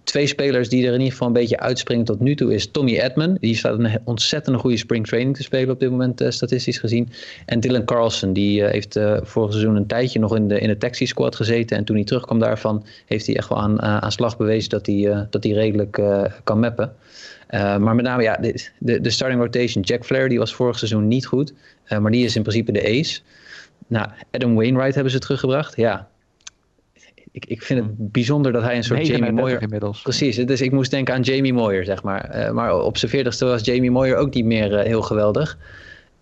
Twee spelers die er in ieder geval een beetje uitspringen tot nu toe is Tommy Edman. Die staat een ontzettend goede spring training te spelen op dit moment uh, statistisch gezien. En Dylan Carlson, die uh, heeft uh, vorig seizoen een tijdje nog in de, in de taxi squad gezeten. En toen hij terugkwam daarvan, heeft hij echt wel aan, aan slag bewezen dat hij, dat hij redelijk kan mappen. Maar met name ja, de, de, de, starting rotation. Jack Flair die was vorig seizoen niet goed. Maar die is in principe de ace. Nou, Adam Wainwright hebben ze teruggebracht. Ja, ik, ik vind het bijzonder dat hij een soort Jamie Moyer... inmiddels. Precies, dus ik moest denken aan Jamie Moyer, zeg maar. Uh, maar op zijn veertigste was Jamie Moyer ook niet meer heel geweldig.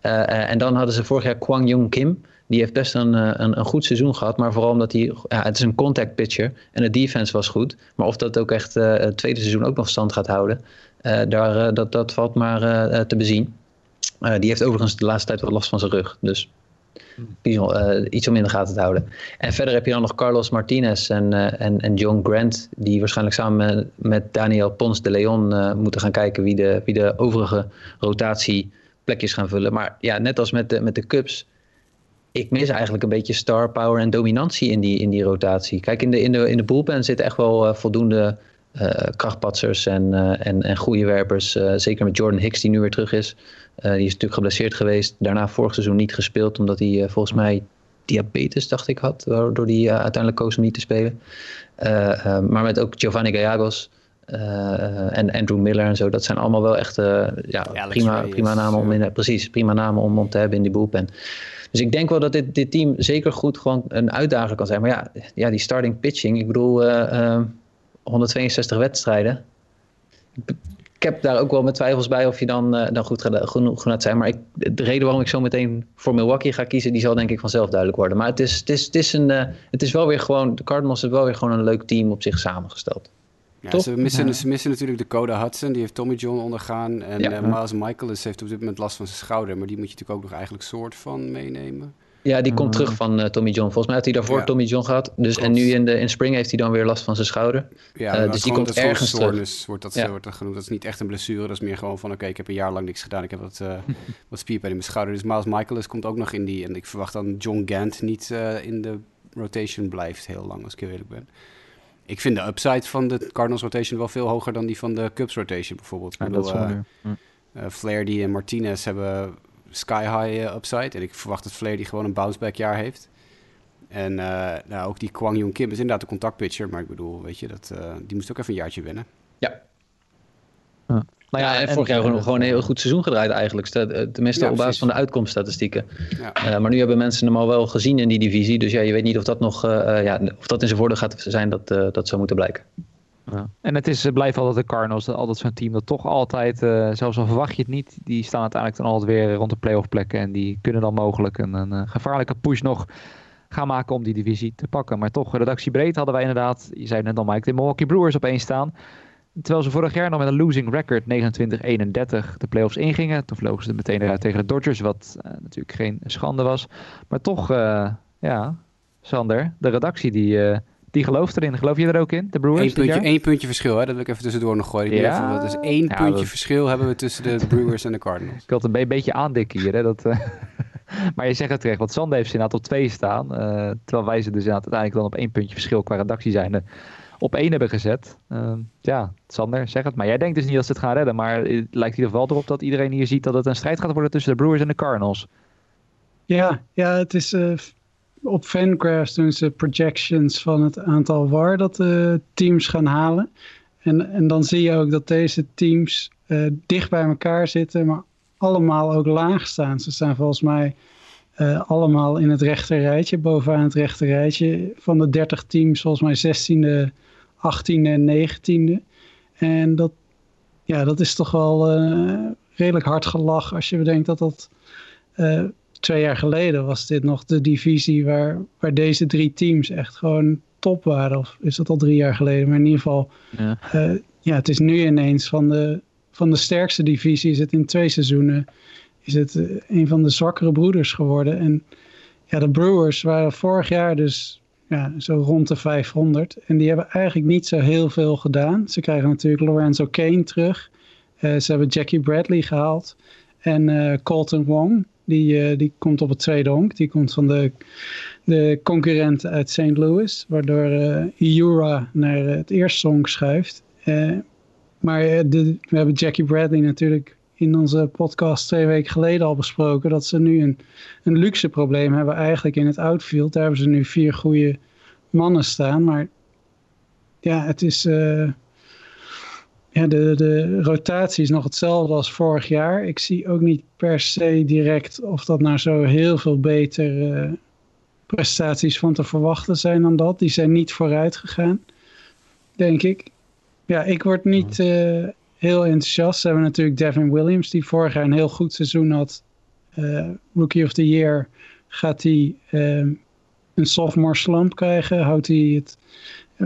en dan hadden ze vorig jaar Kwang Jung Kim. Die heeft best een, een, een, goed seizoen gehad. Maar vooral omdat hij... Ja, het is een contact pitcher. En de defense was goed. Maar of dat ook echt het tweede seizoen ook nog stand gaat houden... Daar, dat, dat valt maar te bezien. die heeft overigens de laatste tijd wat last van zijn rug. Dus iets om in de gaten te houden. En verder heb je dan nog Carlos Martinez en, en, en John Grant. Die waarschijnlijk samen met, Daniel Pons de Leon moeten gaan kijken wie de, wie de overige rotatieplekjes gaan vullen. Maar ja, net als met de, met de Cubs ik mis eigenlijk een beetje star power en dominantie in die, in die rotatie. Kijk, in de, in de, in de bullpen zitten echt wel voldoende krachtpatsers en, en, en goede werpers. Zeker met Jordan Hicks, die nu weer terug is. Die is natuurlijk geblesseerd geweest. Daarna vorig seizoen niet gespeeld, omdat hij volgens mij diabetes, dacht ik, had. Waardoor hij uiteindelijk koos om niet te spelen. maar met ook Giovanni Gallegos. en Andrew Miller en zo. Dat zijn allemaal wel echt ja, prima, prima namen om in, precies, prima namen om, om te hebben in die bullpen. Dus ik denk wel dat dit, dit team zeker goed gewoon een uitdager kan zijn. Maar ja, ja die starting pitching. Ik bedoel, 162 wedstrijden ik heb daar ook wel met twijfels bij of je dan, uh, dan goed genoeg gaat zijn. Maar ik, de reden waarom ik zo meteen voor Milwaukee ga kiezen, die zal denk ik vanzelf duidelijk worden. Maar het is, het is, het is, een, uh, het is wel weer gewoon, de Cardinals hebben wel weer gewoon een leuk team op zich samengesteld. Ja, ze, missen, ze missen natuurlijk Dakota Hudson, die heeft Tommy John ondergaan. En ja. uh, Miles Michaelis heeft op dit moment last van zijn schouder. Maar die moet je natuurlijk ook nog eigenlijk soort van meenemen. Ja, die komt terug van uh, Tommy John. Volgens mij had hij daarvoor Tommy John gehad. Dus, en nu in, de, in spring heeft hij dan weer last van zijn schouder. Ja, uh, dus die komt ergens terug. Wordt dat, ja. wordt dat genoemd. Dat is niet echt een blessure. Dat is meer gewoon van, oké, ik heb een jaar lang niks gedaan. Ik heb wat, uh, wat spierpijn in mijn schouder. Dus Miles Michaelis komt ook nog in die. En ik verwacht dan John Gant niet in de rotation blijft heel lang, als ik eerlijk ben. Ik vind de upside van de Cardinals rotation wel veel hoger dan die van de Cubs rotation bijvoorbeeld. Ja, bedoel, dat is Flaherty en Martinez hebben sky high eh, upside. En ik verwacht dat Flair die gewoon een bounceback jaar heeft. En uh, nou, ook die Kwang Jong Kim is inderdaad een contactpitcher. Maar ik bedoel, weet je, dat, uh, die moest ook even een jaartje winnen. Ja. Nou ja, en vorig jaar gewoon, gewoon een heel goed seizoen gedraaid eigenlijk. Tenminste ja, op basis van de uitkomststatistieken. Ja. Uh, maar nu hebben mensen hem al wel gezien in die divisie. Dus ja, je weet niet of dat nog ja, of dat in zijn voordeel gaat zijn. Dat, dat zou moeten blijken. En het is, blijft altijd de Cardinals, altijd zo'n team dat toch altijd, uh, zelfs al verwacht je het niet, die staan uiteindelijk dan altijd weer rond de playoff plekken. En die kunnen dan mogelijk een, een, eh, gevaarlijke push nog gaan maken om die divisie te pakken. Maar toch, redactiebreed hadden wij inderdaad, je zei net al Mike, de Milwaukee Brewers op één staan. Terwijl ze vorig jaar nog met een losing record 29-31 de playoffs ingingen. Toen vlogen ze meteen eruit tegen de Dodgers, wat natuurlijk geen schande was. Maar toch, ja, Sander, de redactie die die gelooft erin. Geloof je er ook in, de Brewers? Eén puntje, één puntje verschil, hè? dat wil ik even tussendoor nog gooien. Ja. Even, is één puntje verschil hebben we tussen de Brewers en de Cardinals. Ik had een be beetje aandikken hier. Hè? Dat, uh... maar je zegt het terecht, want Sander heeft ze inderdaad op twee staan. Uh, terwijl wij ze dus uiteindelijk dan op één puntje verschil qua redactie zijn op één hebben gezet. Uh, ja, Sander, zeg het. Maar jij denkt dus niet dat ze het gaan redden. Maar het lijkt in ieder geval erop dat iedereen hier ziet dat het een strijd gaat worden tussen de Brewers en de Cardinals. Ja, ja het is op Fangraphs doen ze projections van het aantal war dat de teams gaan halen. En, en dan zie je ook dat deze teams uh, dicht bij elkaar zitten, maar allemaal ook laag staan. Ze staan volgens mij uh, allemaal in het rechter rijtje, bovenaan het rechter rijtje. Van de 30 teams volgens mij 16e, 18e en 19e. En dat, ja, dat is toch wel uh, redelijk hard gelach als je bedenkt dat dat twee jaar geleden was dit nog de divisie waar, waar deze drie teams echt gewoon top waren. Of is dat al drie jaar geleden? Maar in ieder geval, ja, uh, ja het is nu ineens van de, van de sterkste divisie. Is het in twee seizoenen is het uh, een van de zwakkere broeders geworden. En ja, de Brewers waren vorig jaar dus ja, zo rond de 500. En die hebben eigenlijk niet zo heel veel gedaan. Ze krijgen natuurlijk Lorenzo Kane terug. Uh, ze hebben Jackie Bradley gehaald. En Colton Wong. Die, uh, die komt op het tweede honk. Die komt van de, de concurrent uit St. Louis. Waardoor uh, Iura naar het eerste honk schuift. Uh, maar we hebben Jackie Bradley natuurlijk in onze podcast twee weken geleden al besproken. Dat ze nu een, een luxe probleem hebben eigenlijk in het outfield. Daar hebben ze nu vier goede mannen staan. Maar ja, het is ja, de, de rotatie is nog hetzelfde als vorig jaar. Ik zie ook niet per se direct of dat nou zo heel veel beter uh, prestaties van te verwachten zijn dan dat. Die zijn niet vooruit gegaan, denk ik. Ja, ik word niet uh, heel enthousiast. Ze hebben natuurlijk Devin Williams, die vorig jaar een heel goed seizoen had. Uh, Rookie of the Year gaat hij een sophomore slump krijgen. Houdt hij het,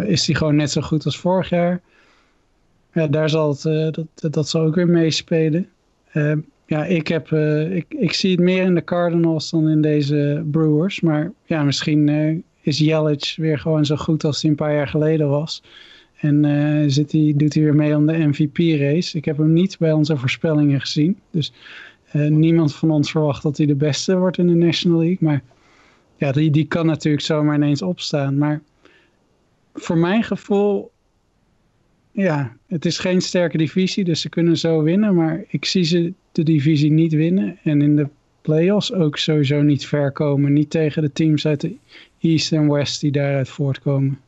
is hij gewoon net zo goed als vorig jaar ja, daar zal het, uh, dat, dat zal ook weer meespelen. Uh, ja, ik, heb, uh, ik, ik zie het meer in de Cardinals dan in deze Brewers. Maar ja, misschien is Jelic weer gewoon zo goed als hij een paar jaar geleden was. En zit hij, doet hij weer mee om de MVP-race. Ik heb hem niet bij onze voorspellingen gezien. Dus niemand van ons verwacht dat hij de beste wordt in de National League. Maar ja, die, die kan natuurlijk zomaar ineens opstaan. Maar voor mijn gevoel ja, het is geen sterke divisie, dus ze kunnen zo winnen. Maar ik zie ze de divisie niet winnen. En in de playoffs ook sowieso niet ver komen. Niet tegen de teams uit de East en West die daaruit voortkomen.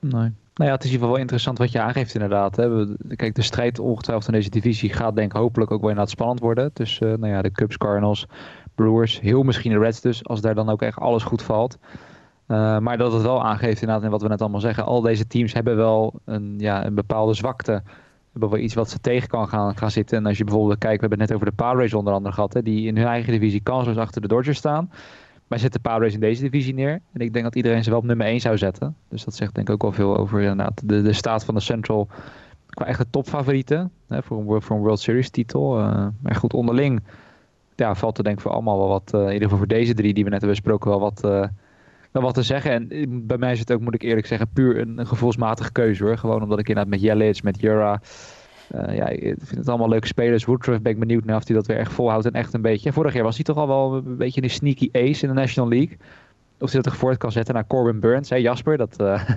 Nee. Nou ja, het is in ieder geval wel interessant wat je aangeeft inderdaad. Hè. We- Kijk, de strijd ongetwijfeld in deze divisie gaat denk ik hopelijk ook wel inderdaad spannend worden. Tussen eh, nou ja, de Cubs, Cardinals, Brewers, heel misschien de Reds dus, als daar dan ook echt alles goed valt. Eh, maar dat het wel aangeeft inderdaad, en wat we net allemaal zeggen, al deze teams hebben wel een, ja, een bepaalde zwakte. Hebben wel iets wat ze tegen kan gaan, gaan zitten. En als je bijvoorbeeld kijkt, we hebben het net over de Race onder andere gehad, hè, die in hun eigen divisie kansloos achter de Dodgers staan. Wij zetten Power Race in deze divisie neer. En ik denk dat iedereen ze wel op nummer 1 zou zetten. Dus dat zegt denk ik ook wel veel over inderdaad, de, de staat van de Central qua echte topfavorieten. Hè, voor, een, voor een World Series titel. Eh, maar goed, onderling ja, valt er denk ik voor allemaal wel wat, eh, in ieder geval voor deze drie die we net hebben besproken, wel wat, wel wat te zeggen. En eh, bij mij is het ook, moet ik eerlijk zeggen, puur een, een gevoelsmatige keuze hoor. Gewoon omdat ik inderdaad met Jelic, met Jura, eh, ja, ik vind het allemaal leuke spelers. Woodruff ben ik benieuwd naar of hij dat weer echt volhoudt en echt een beetje. Vorig jaar was hij toch al wel een beetje een sneaky ace in de National League. Of hij dat er voort kan zetten naar Corbin Burns. Hè, Jasper, dat, eh,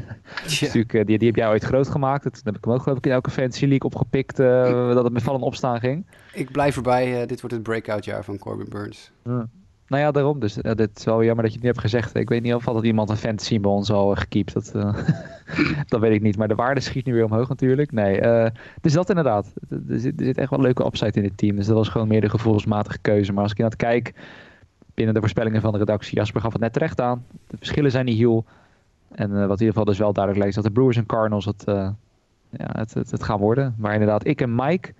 die, die heb jij ooit groot gemaakt. Dat heb ik hem ook geloof ik in elke fantasy league opgepikt. eh, dat het met vallen opstaan ging. Ik blijf erbij. dit wordt het breakout jaar van Corbin Burns. Nou ja, daarom. Dus dit is wel jammer dat je het nu hebt gezegd. Ik weet niet of altijd iemand een fantasy bij ons al uh, gekiept. Dat, uh, dat weet ik niet. Maar de waarde schiet nu weer omhoog natuurlijk. Nee, uh, dus dat inderdaad. Er zit, er zit echt wel een leuke upside in dit team. Dus dat was gewoon meer de gevoelsmatige keuze. Maar als ik inderdaad kijk binnen de voorspellingen van de redactie. Jasper gaf het net terecht aan. De verschillen zijn niet heel. En wat in ieder geval dus wel duidelijk lijkt. Is dat de Brewers en Cardinals het, ja, het, het, het, gaan worden. Maar inderdaad, ik en Mike.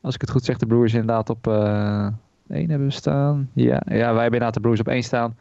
Als ik het goed zeg, de Brewers inderdaad op... 1 hebben we staan. Ja, ja wij hebben inderdaad de Brewers op 1 staan.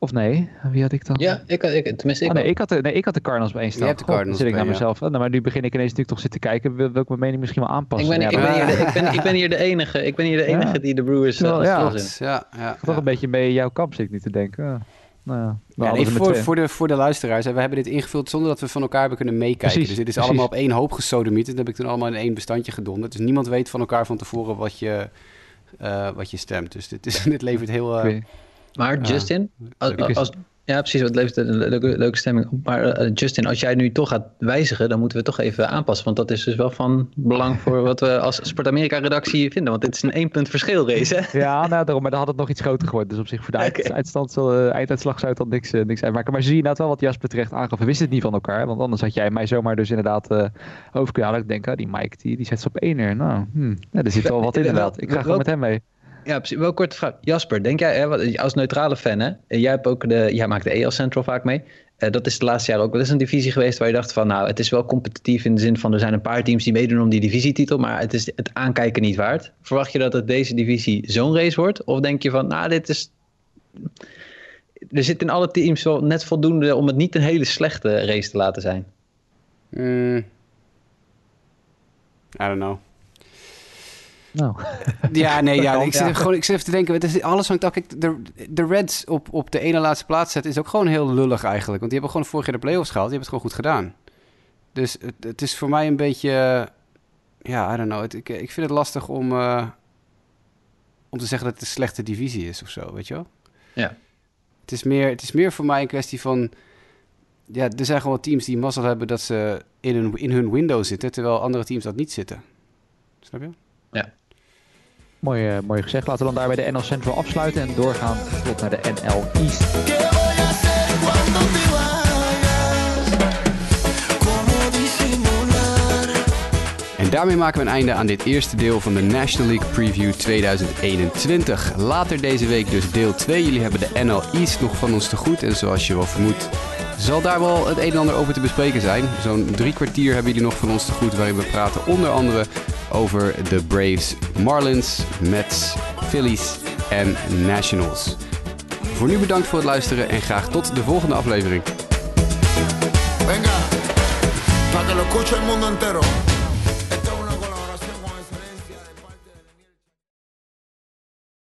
Of nee, wie had ik dan? Ja, ik, ik, tenminste ik, oh, nee, ik, had de, nee, ik had de Cardinals op 1 staan. Je hebt de Cardinals God, zit ik naar mezelf. Ja. Nou, maar nu begin ik ineens natuurlijk toch zitten kijken. Wil, wil ik mijn mening misschien wel aanpassen? Ik ben, ik ben, hier, de, ik ben, ik ben hier de enige, ik ben hier de enige ja. die de Brewers uh, ja. Ja, ja, toch een beetje mee jouw kamp zit ik nu te denken. Nou ja, ja nee, voor, voor, de, voor de luisteraars, we hebben dit ingevuld zonder dat we van elkaar hebben kunnen meekijken. Precies, dus dit is precies. allemaal op één hoop gesodemiet. Dat heb ik toen allemaal in één bestandje gedonderd. Dus niemand weet van elkaar van tevoren wat je, wat je stemt. Dus dit, is, dit levert heel... Uh, okay. Maar Justin, als, als, ja, precies. Het levert een leuke, leuke stemming op. Maar uh, Justin, als jij nu toch gaat wijzigen, dan moeten we toch even aanpassen. Want dat is dus wel van belang voor wat we als Sport Amerika-redactie vinden. Want dit is een één punt verschil race, hè? Ja, nou, daarom, maar dan had het nog iets groter geworden. Dus op zich voor de okay. eindstand, uh, einduitslag zou het dan niks, uh, niks uitmaken. Maar zie je inderdaad wel wat Jasper terecht aangaf. We wisten het niet van elkaar. Want anders had jij mij zomaar dus inderdaad over kunnen halen. Ik denk, ah, die Mike, die, die zet ze op één neer. Nou, hmm, ja, er zit wel wat in inderdaad. Ik ga gewoon met hem mee. Ja, precies. Wel korte vraag. Jasper, denk jij, hè, als neutrale fan, hè, jij, hebt ook de, jij maakt de EL Central vaak mee. Uh, dat is de laatste jaren ook wel eens een divisie geweest waar je dacht van, nou, het is wel competitief in de zin van er zijn een paar teams die meedoen om die divisietitel, maar het is het aankijken niet waard. Verwacht je dat het deze divisie zo'n race wordt? Of denk je van, nou, dit is. Er zit in alle teams wel net voldoende om het niet een hele slechte race te laten zijn. Mm. I don't know. Nou. Ja, nee, ja, ik, zit even, gewoon, ik zit even te denken, het is, alles hangt ik de, de Reds op, op de ene laatste plaats zetten is ook gewoon heel lullig eigenlijk. Want die hebben gewoon vorig jaar de playoffs gehaald, die hebben het gewoon goed gedaan. Dus het, het is voor mij een beetje, ja, I don't know. Het, ik, ik vind het lastig om, uh, om te zeggen dat het een slechte divisie is of zo, weet je wel? Ja. Het is meer, het is meer voor mij een kwestie van, ja, er zijn gewoon teams die mazzel hebben dat ze in hun, in hun window zitten, terwijl andere teams dat niet zitten. Snap je? Ja. Mooi, uh, mooi gezegd. Laten we dan daarbij de NL Central afsluiten en doorgaan tot naar de NL East. En daarmee maken we een einde aan dit eerste deel van de National League Preview 2021. Later deze week dus deel 2. Jullie hebben de NL East nog van ons te goed. En zoals je wel vermoedt, zal daar wel het een en ander over te bespreken zijn. Zo'n drie kwartier hebben jullie nog van ons te goed, waarin we praten onder andere over de Braves, Marlins, Mets, Phillies en Nationals. Voor nu bedankt voor het luisteren en graag tot de volgende aflevering. Venga, para que lo escuche el mundo entero.